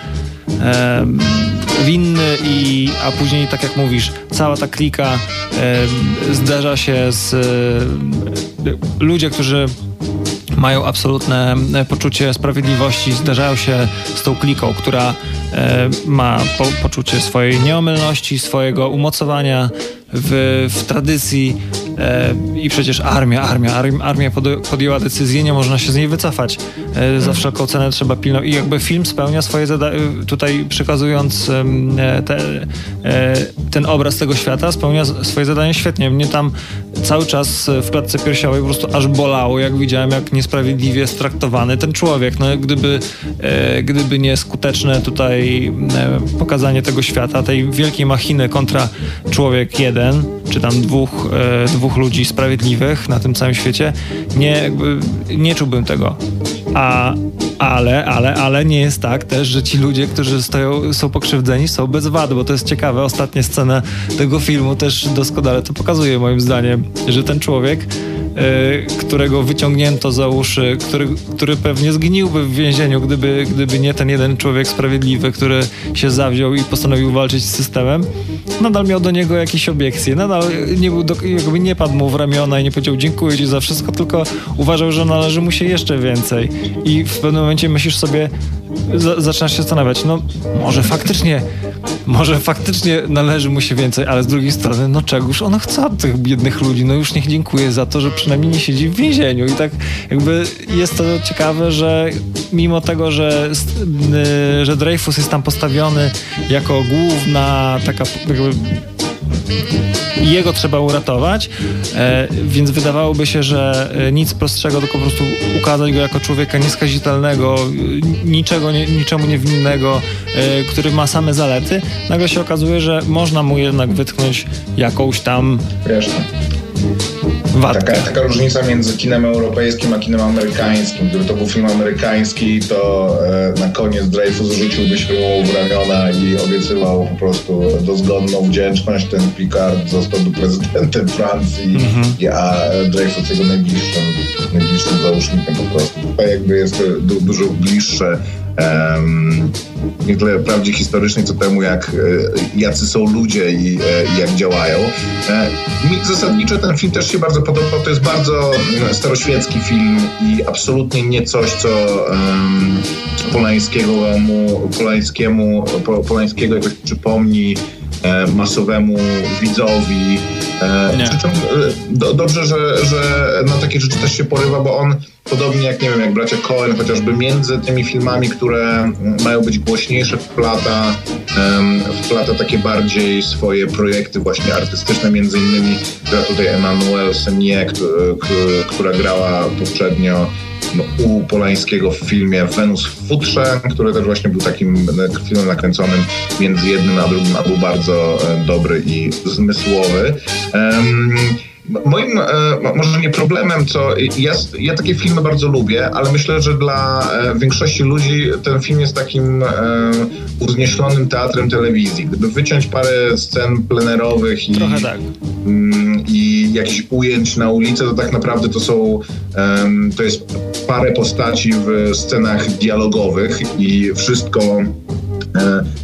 Winny i a później tak jak mówisz, cała ta klika e, się z e, ludzie, którzy mają absolutne poczucie sprawiedliwości, zderzają się z tą kliką, która ma po, poczucie swojej nieomylności, swojego umocowania w, w tradycji e, i przecież armia, armia, armia, podjęła decyzję, nie można się z niej wycofać. E, za wszelką cenę trzeba pilnować. I jakby film spełnia swoje zadanie, tutaj przekazując e, te, e, ten obraz tego świata, spełnia swoje zadanie świetnie. Mnie tam cały czas w klatce piersiowej po prostu aż bolało, jak widziałem, jak niesprawiedliwie jest traktowany ten człowiek. No, gdyby, e, gdyby nie skuteczne tutaj e, pokazanie tego świata, tej wielkiej machiny kontra człowiek jeden, czy tam dwóch, e, dwóch ludzi sprawiedliwych na tym całym świecie, nie, jakby, nie czułbym tego. A, ale, ale, ale nie jest tak też, że ci ludzie, którzy stoją, są pokrzywdzeni, są bez wady, bo to jest ciekawe. Ostatnia scena tego filmu też doskonale to pokazuje moim zdaniem, że ten człowiek Y, którego wyciągnięto za uszy, który, który pewnie zgniłby w więzieniu, gdyby, gdyby nie ten jeden człowiek sprawiedliwy, który się zawziął i postanowił walczyć z systemem, nadal miał do niego jakieś obiekcje. Nadal nie, był do, jakby nie padł mu w ramiona i nie powiedział dziękuję ci za wszystko, tylko uważał, że należy mu się jeszcze więcej. I w pewnym momencie myślisz sobie, zaczynasz się zastanawiać, no może faktycznie, może faktycznie należy mu się więcej, ale z drugiej strony, no czegoż on chce od tych biednych ludzi, no już niech dziękuję za to, że przynajmniej nie siedzi w więzieniu. I tak jakby jest to ciekawe, że mimo tego, że, że Dreyfus jest tam postawiony jako główna taka jakby jego trzeba uratować, e, więc wydawałoby się, że e, nic prostszego, tylko po prostu ukazać go jako człowieka nieskazitelnego, niczego, nie, niczemu niewinnego, e, który ma same zalety. Nagle się okazuje, że można mu jednak wytknąć jakąś tam Resztę. Taka, taka, różnica między kinem europejskim a kinem amerykańskim. Gdyby to był film amerykański, to e, na koniec Dreyfus rzuciłby się mu w ramiona i obiecywał po prostu dozgonną wdzięczność. Ten Picard został prezydentem Francji, mm-hmm. a Dreyfus jego najbliższym, najbliższym załóżnikiem po prostu. Tutaj jakby jest du- dużo bliższe nie tyle prawdzie historycznej, co temu, jak, e, jacy są ludzie i, e, i jak działają. E, mi zasadniczo ten film też się bardzo podobał. To jest bardzo mm, staroświecki film i absolutnie nie coś, co um, Polańskiego mu, Polańskiemu, Polańskiego jakoś przypomni masowemu widzowi. Przy czym do, dobrze, że, że na takie rzeczy też się porywa, bo on podobnie jak, nie wiem, jak bracia Cohen, chociażby między tymi filmami, które mają być głośniejsze, wplata, um, wplata takie bardziej swoje projekty właśnie artystyczne, między innymi gra tutaj Emmanuel Senier, która grała poprzednio no, u Polańskiego w filmie Wenus w futrze, który też właśnie był takim filmem nakręconym między jednym a drugim, a był bardzo e, dobry i zmysłowy. Um, Moim, e, może nie problemem, co ja, ja takie filmy bardzo lubię, ale myślę, że dla e, większości ludzi ten film jest takim e, uzniesionym teatrem telewizji. Gdyby wyciąć parę scen plenerowych i, tak. mm, i jakichś ujęć na ulicę, to tak naprawdę to są to jest parę postaci w scenach dialogowych i wszystko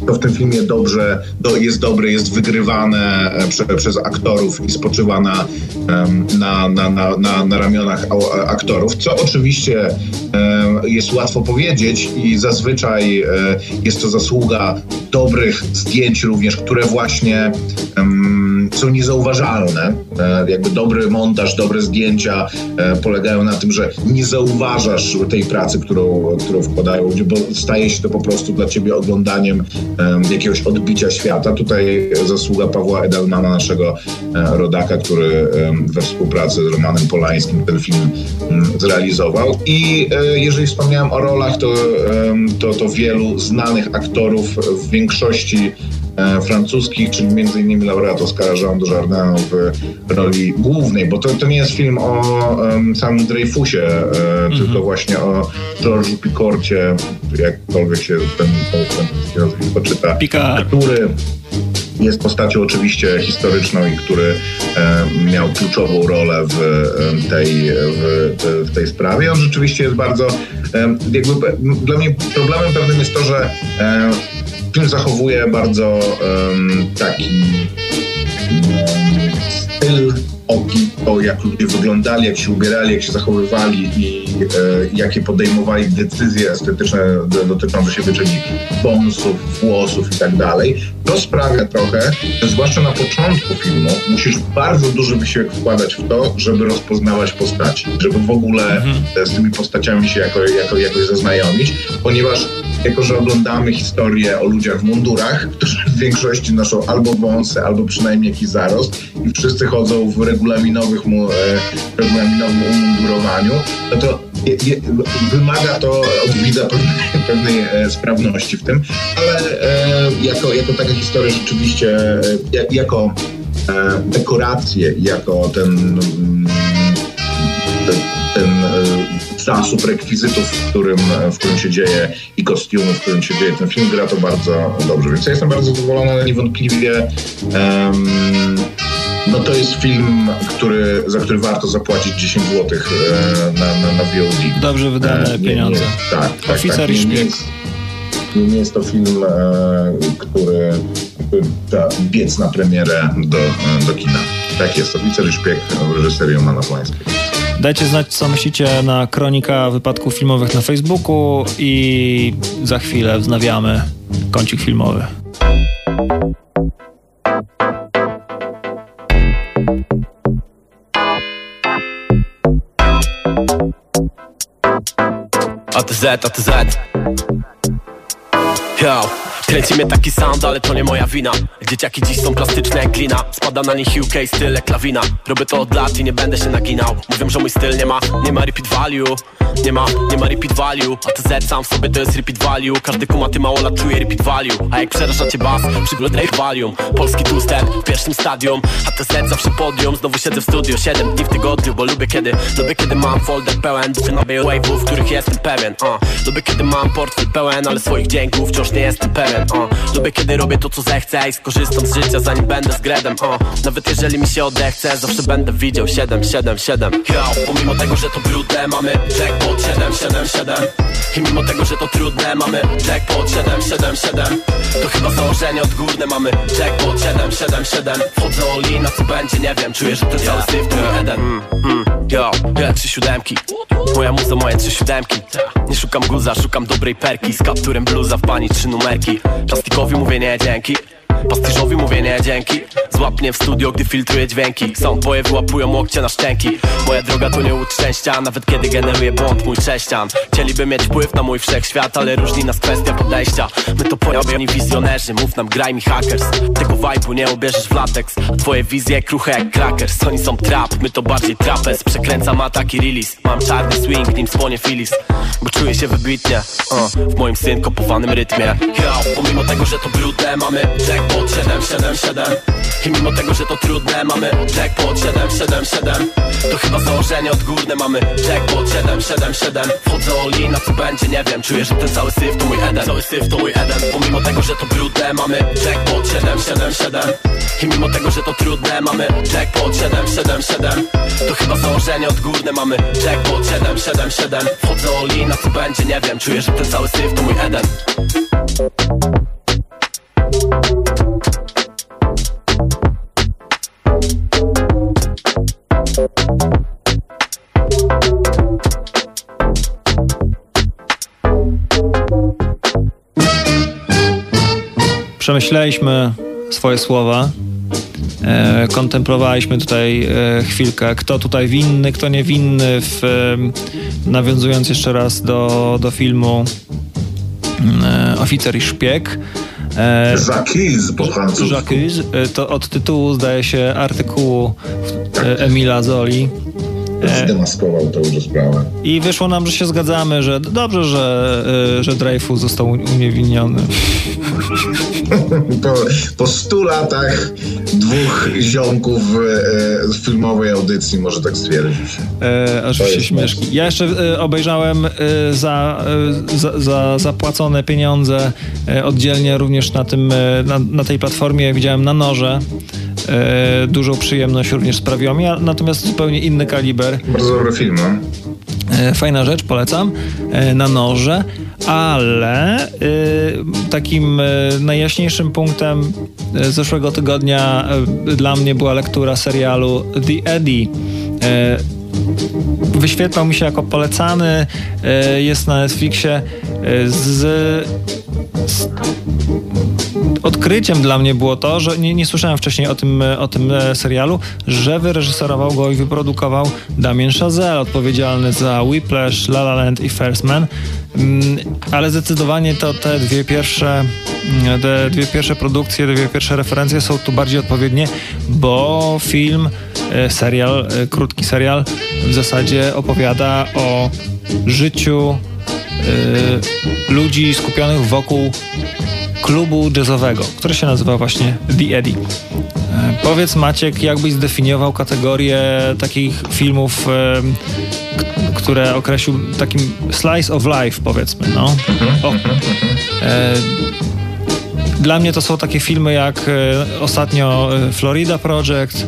to w tym filmie dobrze jest dobre, jest wygrywane e, prze, przez aktorów i spoczywa na, na, na, na, na, na ramionach aktorów, co oczywiście jest łatwo powiedzieć i zazwyczaj e, jest to zasługa dobrych zdjęć również, które właśnie są niezauważalne. Jakby dobry montaż, dobre zdjęcia polegają na tym, że nie zauważasz tej pracy, którą, którą wkładają ludzie, bo staje się to po prostu dla ciebie oglądanie jakiegoś odbicia świata. Tutaj zasługa Pawła Edelmana, naszego e, rodaka, który we współpracy z Romanem Polańskim ten film zrealizował. I e, jeżeli wspomniałem o rolach, to, to, to wielu znanych aktorów w większości e, francuskich, czyli między innymi laureat Oscara Jean Dujardin w roli głównej, bo to, to nie jest film o um, samym Dreyfusie, e, mm-hmm. tylko właśnie o George'u Picorcie, jakkolwiek się ten, ten, ten nazwisko czyta, Picard. który jest postacią oczywiście historyczną i który e, miał kluczową rolę w tej, w, w, tej sprawie. On rzeczywiście jest bardzo, e, jakby dla mnie problemem pewnym jest to, że e, film zachowuje bardzo taki styl o to, jak ludzie wyglądali, jak się ubierali, jak się zachowywali i e, jakie podejmowali decyzje estetyczne dotyczące siebie, czyli bonusów, włosów i tak dalej, to sprawia trochę, że zwłaszcza na początku filmu musisz bardzo duży wysiłek wkładać w to, żeby rozpoznawać postaci, żeby w ogóle mhm. z tymi postaciami się jako, jako, jakoś zaznajomić, ponieważ jako, że oglądamy historię o ludziach w mundurach, którzy w większości noszą albo wąsy, albo przynajmniej jakiś zarost i wszyscy chodzą w regulaminowych mu, e, regulaminowym umundurowaniu, no to je, je, wymaga to od widza pewnej, pewnej e, sprawności w tym, ale e, jako, jako taka historia rzeczywiście, e, jako e, dekoracje, jako ten, mm, ten, ten zasób rekwizytów, w którym, w którym się dzieje i kostiumów, w którym się dzieje ten film, gra to bardzo dobrze. Więc ja jestem bardzo zadowolony, ale niewątpliwie um, no to jest film, który, za który warto zapłacić 10 zł e, na, na, na VOD. Dobrze wydane e, nie, pieniądze. Nie, tak, tak, Oficer tak, nie, jest, nie jest to film, e, który da biec na premierę do, do kina. Tak jest, Oficer i Szpieg w reżyserii Romana Polańskiego. Dajcie znać, co myślicie na kronika wypadków filmowych na Facebooku i za chwilę wznawiamy kącik filmowy. A to Z, a to Z. Yo. Kręci mnie taki sound, ale to nie moja wina Dzieciaki dziś są plastyczne jak glina. Spada na nich UK styl jak lawina Robię to od lat i nie będę się naginał. Mówią, że mój styl nie ma, nie ma repeat value. Nie ma, nie ma repeat value. A to Z sam w sobie to jest repeat value. Każdy kumaty mało lat czuje repeat value. A jak przeraża cię bas, przyglądaj Valium Polski two-step w pierwszym stadium. A to Z zawsze podium. Znowu siedzę w studio 7 dni w tygodniu Bo lubię kiedy, lubię kiedy mam folder pełen. Na wave'ów, których jestem pewien uh. Lubię kiedy mam portfel pełen Ale swoich dźwięków wciąż nie jestem pewien uh. Lubię kiedy robię to co zechcę I skorzystam z życia zanim będę z gredem uh. Nawet jeżeli mi się odechce Zawsze będę widział 7, 7, 7 Yo, pomimo tego, że to brudne Mamy jackpot 7, 7, 7 I mimo tego, że to trudne Mamy jackpot 7, 7, 7 To chyba założenie odgórne Mamy jackpot 7, 7, 7 Wchodzę all in, a co będzie nie wiem. Czuję, że ten cały syf to mój Eden. Mm, mm, Yo, ja trzy siódemki. Moja muza, moje trzy siódemki. Nie szukam guza, szukam dobrej perki. Z kapturem bluza w pani trzy numerki. Plastikowi mówię nie dzięki Pastyżowi mówię nie dzięki. Złap mnie w studio, gdy filtruję dźwięki. Soundboye wyłapują łokcie na szczęki. Moja droga to nie łód Nawet kiedy generuje błąd mój chrześcijan. Chcieliby mieć wpływ na mój wszechświat Ale różni nas kwestia podejścia. My to pojawieni wizjonerzy Mów nam graj mi hackers. Tego vibe'u nie ubierzesz w latex. A twoje wizje kruche jak crackers Oni są trap, my to bardziej trapez Przekręcam ataki release. Mam czarny swing, nim spłonie filis. Bo czuję się wybitnie uh, W moim synkopowanym rytmie. Yo, pomimo tego, że to brudne Mamy jackpot 777 I mimo tego, że to trudne Mamy jackpot 777 To chyba założenie odgórne Mamy jackpot 777 Wchodzę all in, a co będzie nie wiem. Czuję, że ten cały syf to mój Eden. Cały syf to mój Eden. Pomimo tego, że to brudne Mamy jackpot 777 I mimo tego, że to trudne Mamy jackpot 777 To chyba założenie odgórne Mamy jackpot 777 Wchodzę all in, a co będzie nie wiem. Czuję, że ten cały syf to mój Eden Przemyśleliśmy swoje słowa. E, kontemplowaliśmy tutaj e, chwilkę, kto tutaj winny, kto niewinny, w, e, nawiązując jeszcze raz do, do filmu e, Oficer i Szpieg. E, Jacques po francusku. Jacques, e, to od tytułu zdaje się artykułu e, Emila Zoli. Zdemaskował tę już sprawę. I wyszło nam, że się zgadzamy, że dobrze, że, że Dreyfus został uniewinniony. po, po stu latach dwóch ziomków e, z filmowej audycji może tak stwierdzić. E, aż się śmieszki. Ja jeszcze e, obejrzałem e, za, e, za, za, zapłacone pieniądze e, oddzielnie również na, tym, na, na tej platformie widziałem na noże. dużą przyjemność również sprawiło mi, natomiast zupełnie inny kaliber. Bardzo dobry film, no? E, fajna rzecz, polecam, e, na noże, ale e, takim najjaśniejszym punktem zeszłego tygodnia dla mnie była lektura serialu The Eddie. Wyświetlał mi się jako polecany, jest na Netflixie z, z odkryciem dla mnie było to, że nie, nie słyszałem wcześniej o tym, o tym e, serialu, że wyreżyserował go i wyprodukował Damien Chazelle, odpowiedzialny za Whiplash, La La Land i First Man. Mm, ale zdecydowanie to te dwie pierwsze mm, te dwie pierwsze produkcje, dwie pierwsze referencje są tu bardziej odpowiednie, bo film, e, serial, e, krótki serial w zasadzie opowiada o życiu ludzi skupionych wokół klubu jazzowego, który się nazywa właśnie The Eddie. E, powiedz Maciek, jakbyś zdefiniował kategorię takich filmów, e, które określił takim slice of life, powiedzmy, no. O. E, dla mnie to są takie filmy jak ostatnio Florida Project,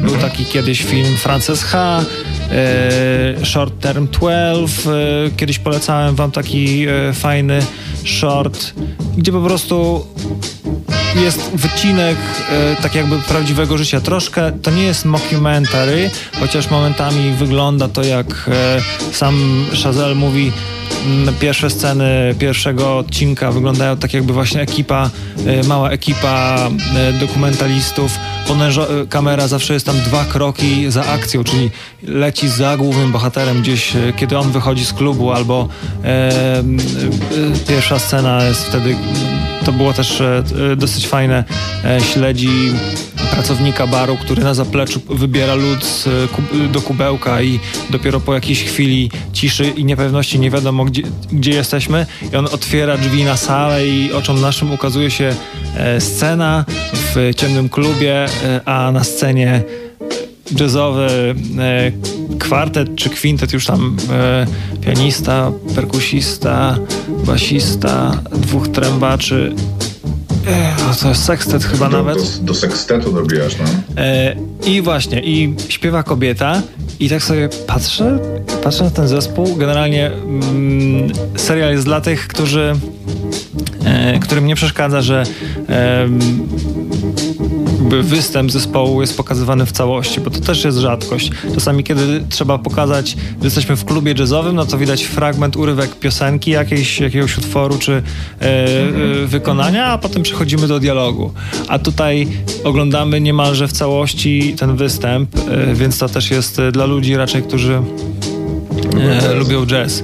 był taki kiedyś film Frances H., Short Term 12, kiedyś polecałem wam taki fajny short, gdzie po prostu jest wycinek e, tak jakby prawdziwego życia. Troszkę to nie jest mockumentary, chociaż momentami wygląda to jak e, sam Chazelle mówi, pierwsze sceny pierwszego odcinka wyglądają tak jakby właśnie ekipa, e, mała ekipa e, dokumentalistów. E, kamera zawsze jest tam dwa kroki za akcją, czyli leci za głównym bohaterem gdzieś, kiedy on wychodzi z klubu, albo e, pierwsza scena jest wtedy, to było też e, dosyć fajne, e, śledzi pracownika baru, który na zapleczu wybiera lód do kubełka i dopiero po jakiejś chwili ciszy i niepewności nie wiadomo gdzie, gdzie jesteśmy. I on otwiera drzwi na salę i oczom naszym ukazuje się e, scena w ciemnym klubie, e, a na scenie jazzowy e, kwartet czy kwintet, już tam pianista, perkusista, basista, dwóch trębaczy no to jest sekstet chyba do, nawet. Do, do sekstetu dobijasz, no. E, I właśnie, i śpiewa kobieta i tak sobie patrzę, patrzę na ten zespół. Generalnie mm, serial jest dla tych, którzy e, którym nie przeszkadza, że e, występ zespołu jest pokazywany w całości, bo to też jest rzadkość. Czasami, kiedy trzeba pokazać, że jesteśmy w klubie jazzowym, no to widać fragment, urywek piosenki jakiejś, jakiegoś utworu czy e, e, wykonania, a potem przechodzimy do dialogu. A tutaj oglądamy niemalże w całości ten występ, e, więc to też jest dla ludzi raczej, którzy e, lubią jazz.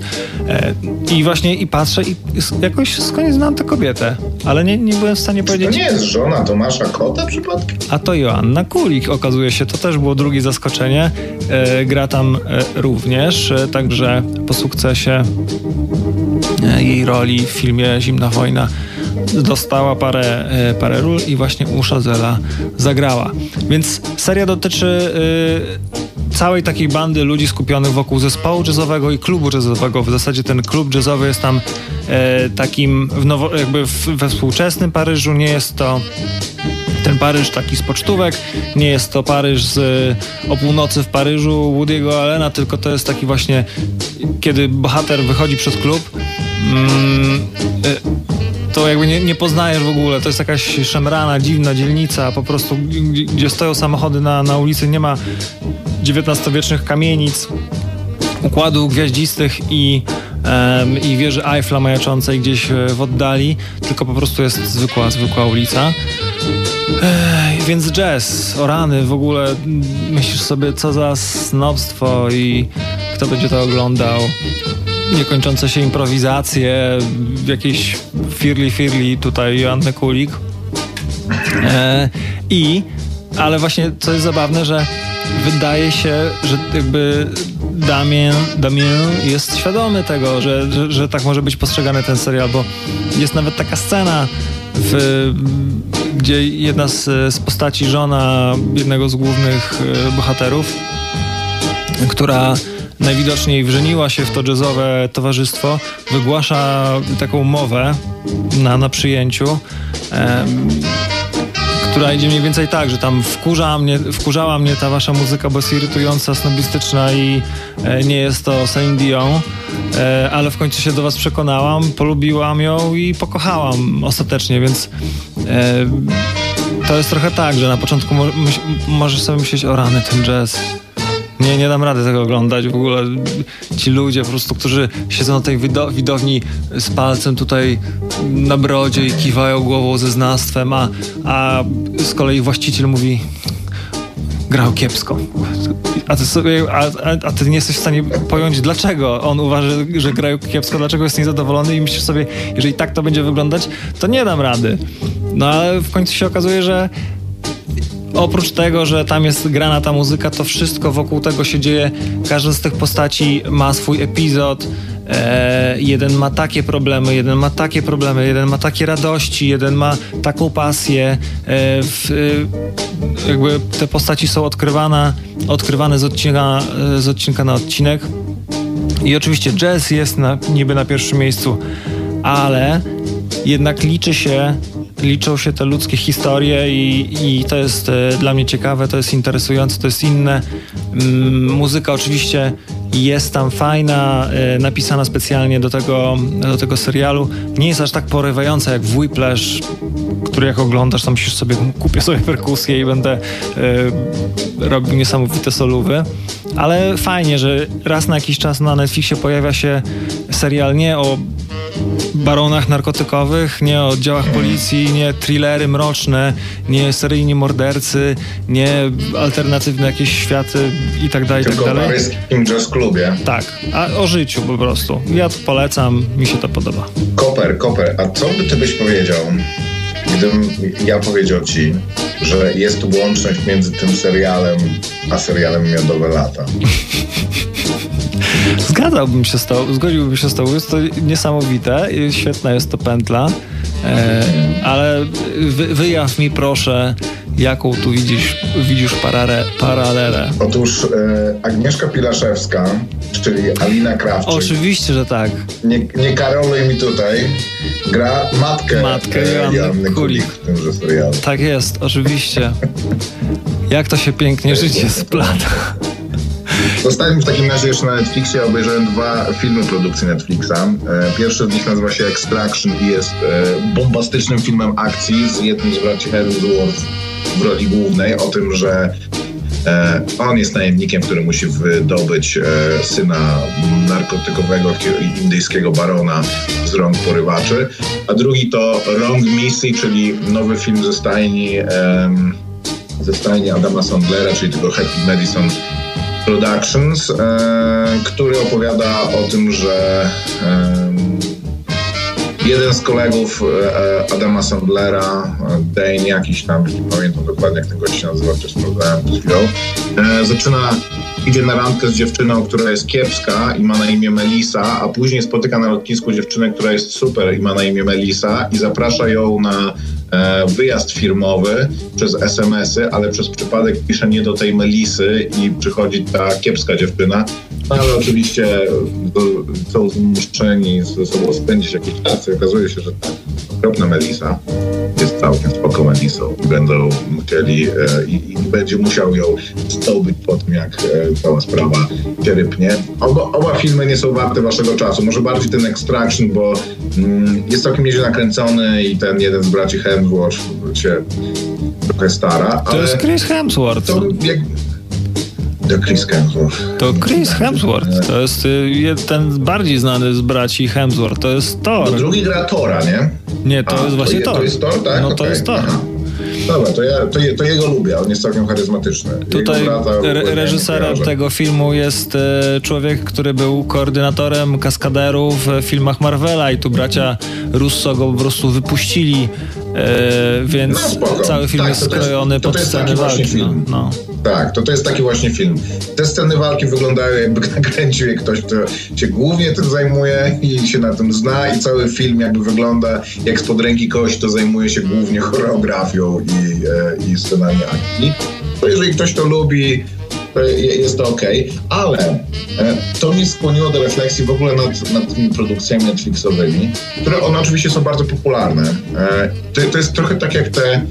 E, I właśnie i patrzę i jakoś skądś znam tę kobietę, ale nie, nie byłem w stanie powiedzieć. To nie jest żona Tomasza Kota przypadkiem? A to Joanna Kulik okazuje się, to też było drugie zaskoczenie. E, gra tam e, również, e, także po sukcesie e, jej roli w filmie Zimna Wojna dostała parę, parę ról i właśnie u Szazela zagrała. Więc seria dotyczy całej takiej bandy ludzi skupionych wokół zespołu jazzowego i klubu jazzowego. W zasadzie ten klub jazzowy jest tam e, takim w nowo, jakby w, we współczesnym Paryżu. Nie jest to ten Paryż taki z pocztówek, nie jest to Paryż z o północy w Paryżu Woody'ego Allena, tylko to jest taki właśnie, kiedy bohater wychodzi przez klub, mm, e, to jakby nie, nie, poznajesz w ogóle. To jest jakaś szemrana, dziwna dzielnica, po prostu gdzie stoją samochody na, na ulicy, nie ma XIX-wiecznych kamienic, układu gwiaździstych i, um, i wieży Eiffla majaczącej gdzieś e, w oddali, tylko po prostu jest zwykła, zwykła ulica. Ech, więc jazz, o rany, w ogóle myślisz sobie, co za snobstwo i kto będzie to oglądał. Niekończące się improwizacje, jakieś firli firli tutaj Joanny Kulik. E, I, ale właśnie co jest zabawne, że wydaje się, że jakby Damien, Damien jest świadomy tego, że, że, że, tak może być postrzegany ten serial, bo jest nawet taka scena, w, gdzie jedna z, z postaci, żona jednego z głównych e, bohaterów, która najwidoczniej wrzeniła się w to jazzowe towarzystwo, wygłasza taką mowę na, na przyjęciu która idzie mniej więcej tak, że tam wkurza mnie, wkurzała mnie ta wasza muzyka, bo jest irytująca, snobistyczna i e, nie jest to Celine Dion, e, ale w końcu się do was przekonałam, polubiłam ją i pokochałam ostatecznie, więc e, to jest trochę tak, że na początku mo możesz sobie myśleć o rany ten jazz. Nie, nie dam rady tego oglądać. W ogóle ci ludzie po prostu, którzy siedzą na tej widowni z palcem tutaj na brodzie i kiwają głową ze znawstwem, a, a z kolei właściciel mówi grał kiepsko. A ty, sobie, a, a, ty nie jesteś w stanie pojąć, dlaczego on uważa, że grają kiepsko, dlaczego jest niezadowolony i myślisz sobie, jeżeli tak to będzie wyglądać, to nie dam rady. No ale w końcu się okazuje, że oprócz tego, że tam jest grana ta muzyka, to wszystko wokół tego się dzieje. Każda z tych postaci ma swój epizod. E, jeden ma takie problemy, jeden ma takie problemy, jeden ma takie radości, jeden ma taką pasję. E, w, e, jakby te postaci są odkrywane, odkrywane z odcinka, e, z odcinka na odcinek. I oczywiście jazz jest na, niby na pierwszym miejscu, ale jednak liczy się liczą się te ludzkie historie i, i to jest e, dla mnie ciekawe, to jest interesujące, to jest inne. Mm, muzyka oczywiście jest tam fajna, e, napisana specjalnie do tego, do tego serialu. Nie jest aż tak porywająca jak w Whiplash, który jak oglądasz, tam musisz sobie, kupię sobie perkusję i będę e, robił niesamowite solówy. Ale fajnie, że raz na jakiś czas na Netflixie pojawia się serial nie o baronach narkotykowych, nie o oddziałach policji, nie thrillery mroczne, nie seryjni mordercy, nie alternatywne jakieś światy i tak dalej, Tylko tak dalej. Paryskim jazz klubie. Tak, a o życiu po prostu. Ja to polecam, mi się to podoba. Koper, Koper, a co by ty byś powiedział, gdybym ja powiedział ci, że jest łączność między tym serialem a serialem Miodowe Lata? Zgadzałbym się z tą, zgodziłbym się z tą. Jest to niesamowite, świetna jest to pętla, e, ale wy, wyjaw mi proszę, jaką tu widzisz, widzisz parare, paralelę. Otóż e, Agnieszka Pilaszewska, czyli Alina Krawczyk. Oczywiście, że tak. Nie, nie karoluj mi tutaj. Gra matkę, matkę e, Joanny Kulik w tymże serialu. Tak jest, oczywiście. Jak to się pięknie życie splata. Zostałem w takim razie jeszcze na Netflixie, obejrzałem dwa filmy produkcji Netflixa. E, pierwszy z nich nazywa się Extraction i jest e, bombastycznym filmem akcji z jednym z braci Hemsworth w roli głównej o tym, że e, on jest najemnikiem, który musi wydobyć syna narkotykowego indyjskiego barona z rąk porywaczy, a drugi to Wrong Missy, czyli nowy film ze stajni ze stajni Adama Sandlera, czyli tego Happy Madison Productions, e, który opowiada o tym, że jeden z kolegów e, Adama Sandlera, Dane jakiś tam, nie pamiętam dokładnie jak ten gość się nazywa, to sprawdzałem chwilą, zaczyna, idzie na randkę z dziewczyną, która jest kiepska i ma na imię Melisa, a później spotyka na lotnisku dziewczynę, która jest super i ma na imię Melisa i zaprasza ją na E, wyjazd firmowy przez SMS-y, ale przez przypadek pisze nie do tej Melisy i przychodzi ta kiepska dziewczyna. No, ale oczywiście są zmuszeni ze sobą spędzić jakiś czas i okazuje się, że ta okropna Melisa jest całkiem spoko Melisą i będą musieli e, i, i, będzie musiał ją zdobyć po tym, jak e, cała sprawa się rypnie. Oba, oba filmy nie są warte waszego czasu. Może bardziej ten Extraction, bo mm, jest całkiem nieźle nakręcony i ten jeden z braci Hemsworth się trochę stara. To jest Chris Hemsworth. To, jak, to Chris Hemsworth. To Chris Hemsworth. To jest y, ten bardziej znany z braci Hemsworth. To jest Thor. No drugi gra Tora, nie? Nie, to A, jest właśnie to Thor. To jest Thor, tak? No okay. to jest Thor. Aha. Dobra, to, ja, to, je, to, jego lubię, on jest całkiem charyzmatyczny. Tutaj re reżyserem tego filmu jest e, człowiek, który był koordynatorem kaskaderów w filmach Marvela i tu bracia Russo go po prostu wypuścili, e, więc no, cały film tak, jest skrojony jest, pod sceny walki. No, no. Tak, to, to jest taki właśnie film. Te sceny walki wyglądają jakby nakręcił je ktoś, kto się głównie tym zajmuje i się na tym zna i cały film jakby wygląda jak spod ręki kogoś, kto zajmuje się głównie choreografią i, e, i scenami akcji. To jeżeli ktoś to lubi, to jest to ok, ale e, to mnie skłoniło do refleksji w ogóle nad, nad tymi produkcjami Netflixowymi, które one oczywiście są bardzo popularne. E, to, to jest trochę tak jak te e,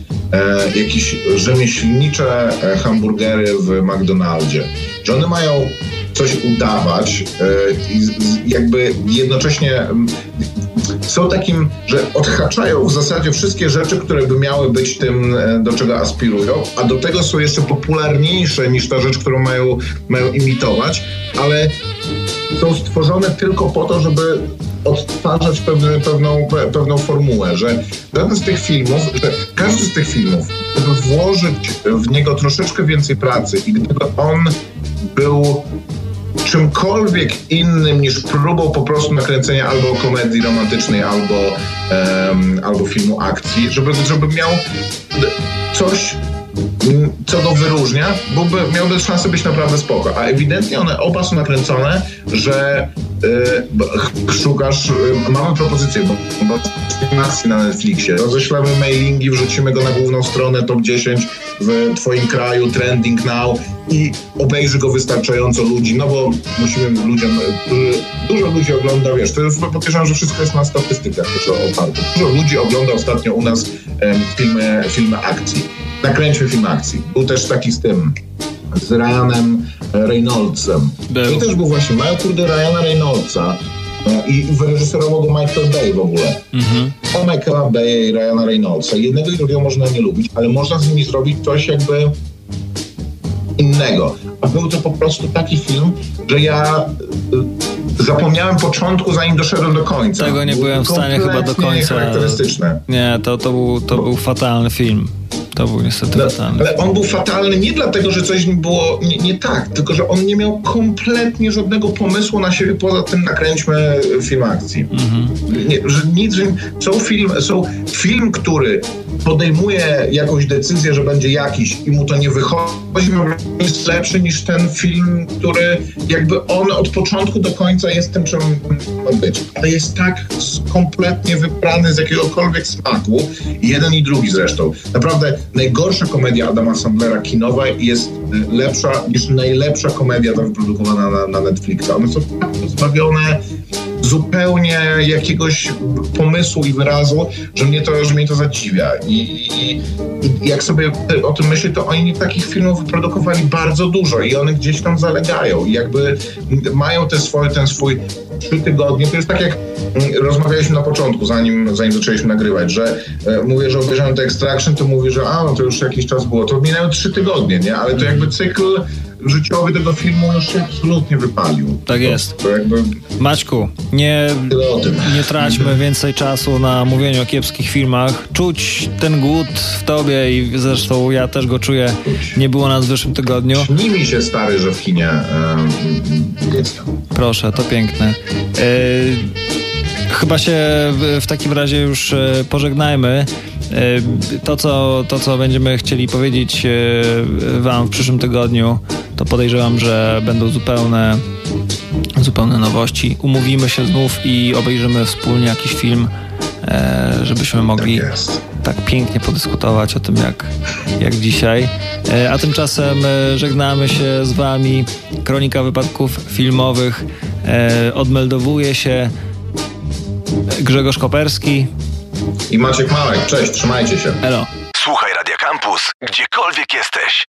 jakieś rzemieślnicze hamburgery w McDonaldzie. Że one mają coś udawać i jakby jednocześnie są takim, że odhaczają w zasadzie wszystkie rzeczy, które by miały być tym, e, do czego aspirują, a do tego są jeszcze popularniejsze niż ta rzecz, którą mają, mają imitować, ale są stworzone tylko po to, żeby odtwarzać pewne, pewną, pe, pewną formułę, że żaden z tych filmów, że każdy z tych filmów, gdyby włożyć w niego troszeczkę więcej pracy i gdyby on był czymkolwiek innym niż próbą po prostu nakręcenia albo komedii romantycznej, albo, em, albo filmu akcji, żeby, żeby miał coś, co go wyróżnia, byłby, miałby szansę być naprawdę spoko. A ewidentnie one oba są nakręcone, że y, szukasz, y, mamy propozycję, bo, bo na Netflixie, roześlemy mailingi, wrzucimy go na główną stronę top 10 w twoim kraju, trending now i obejrzy go wystarczająco ludzi, no bo musimy ludziom, którzy, dużo ludzi ogląda, wiesz, to już podejrzewam, że wszystko jest na statystykach też oparte. Dużo ludzi ogląda ostatnio u nas em, filmy, filmy akcji. Nakręćmy film akcji. Był też taki z tym, z Ryanem Reynoldsem. Był. To też był właśnie, mają kurde Ryana Reynoldsa e, i wyreżyserował go Michael Bay w ogóle. O Michaela Bay i Ryana Reynoldsa. Jednego i drugiego można nie lubić, ale można z nimi zrobić coś jakby innego. A był to po prostu taki film, że ja y, zapomniałem początku, zanim doszedłem do końca. Tego nie Był byłem w stanie chyba do końca. charakterystyczne. Nie, to, to, był, to był fatalny film. To był niestety Ale, fatalny. ale on był fatalny nie dlatego, że coś było nie, nie tak, tylko że on nie miał kompletnie żadnego pomysłu na siebie poza tym nakręćmy film akcji. Nie, że nic, że są film, są film, który podejmuje jakąś decyzję, że będzie jakiś i mu to nie wychodzi, jest lepszy niż ten film, który jakby on od początku do końca jest tym, czym ma być. Ale jest tak kompletnie wybrany z jakiegokolwiek smaku, jeden i drugi zresztą. Naprawdę najgorsza komedia Adama Sandlera kinowa jest lepsza niż najlepsza komedia wyprodukowana na, na Netflixa. One są tak pozbawione zupełnie jakiegoś pomysłu i wyrazu, że mnie to, że mnie to zadziwia. I, i, I jak sobie o tym myślę, to oni takich filmów wyprodukowali bardzo dużo i one gdzieś tam zalegają. I jakby mają te swoje, ten swój trzy tygodnie. To jest tak jak rozmawialiśmy na początku, zanim, zanim zaczęliśmy nagrywać, że e, mówię, że obejrzałem to Extraction, to mówię, że a, no to już jakiś czas było. To minęły trzy tygodnie, nie? Ale to jakby cykl życiowy tego filmu już się absolutnie wypalił. Tak jest. Jakby Maćku, nie, nie traćmy więcej czasu na mówieniu o kiepskich filmach. Czuć ten głód w tobie i zresztą ja też go czuję. Nie było nas w zeszłym tygodniu. Śni mi się stary, że w kinie em, jest tam. Proszę, to piękne. E, chyba się w, takim razie już e, pożegnajmy. E, to, co, to, co będziemy chcieli powiedzieć e, Wam w przyszłym tygodniu, to podejrzewam, że będą zupełne, zupełne nowości. Umówimy się znów i obejrzymy wspólnie jakiś film, e, żebyśmy mogli Tak tak pięknie podyskutować o tym, jak, jak dzisiaj. E, A tymczasem e, żegnamy się z Wami. Kronika wypadków filmowych e, odmeldowuje się Grzegorz Koperski. I Maciek Małek, cześć, trzymajcie się. Elo. Słuchaj Radio Campus, gdziekolwiek jesteś.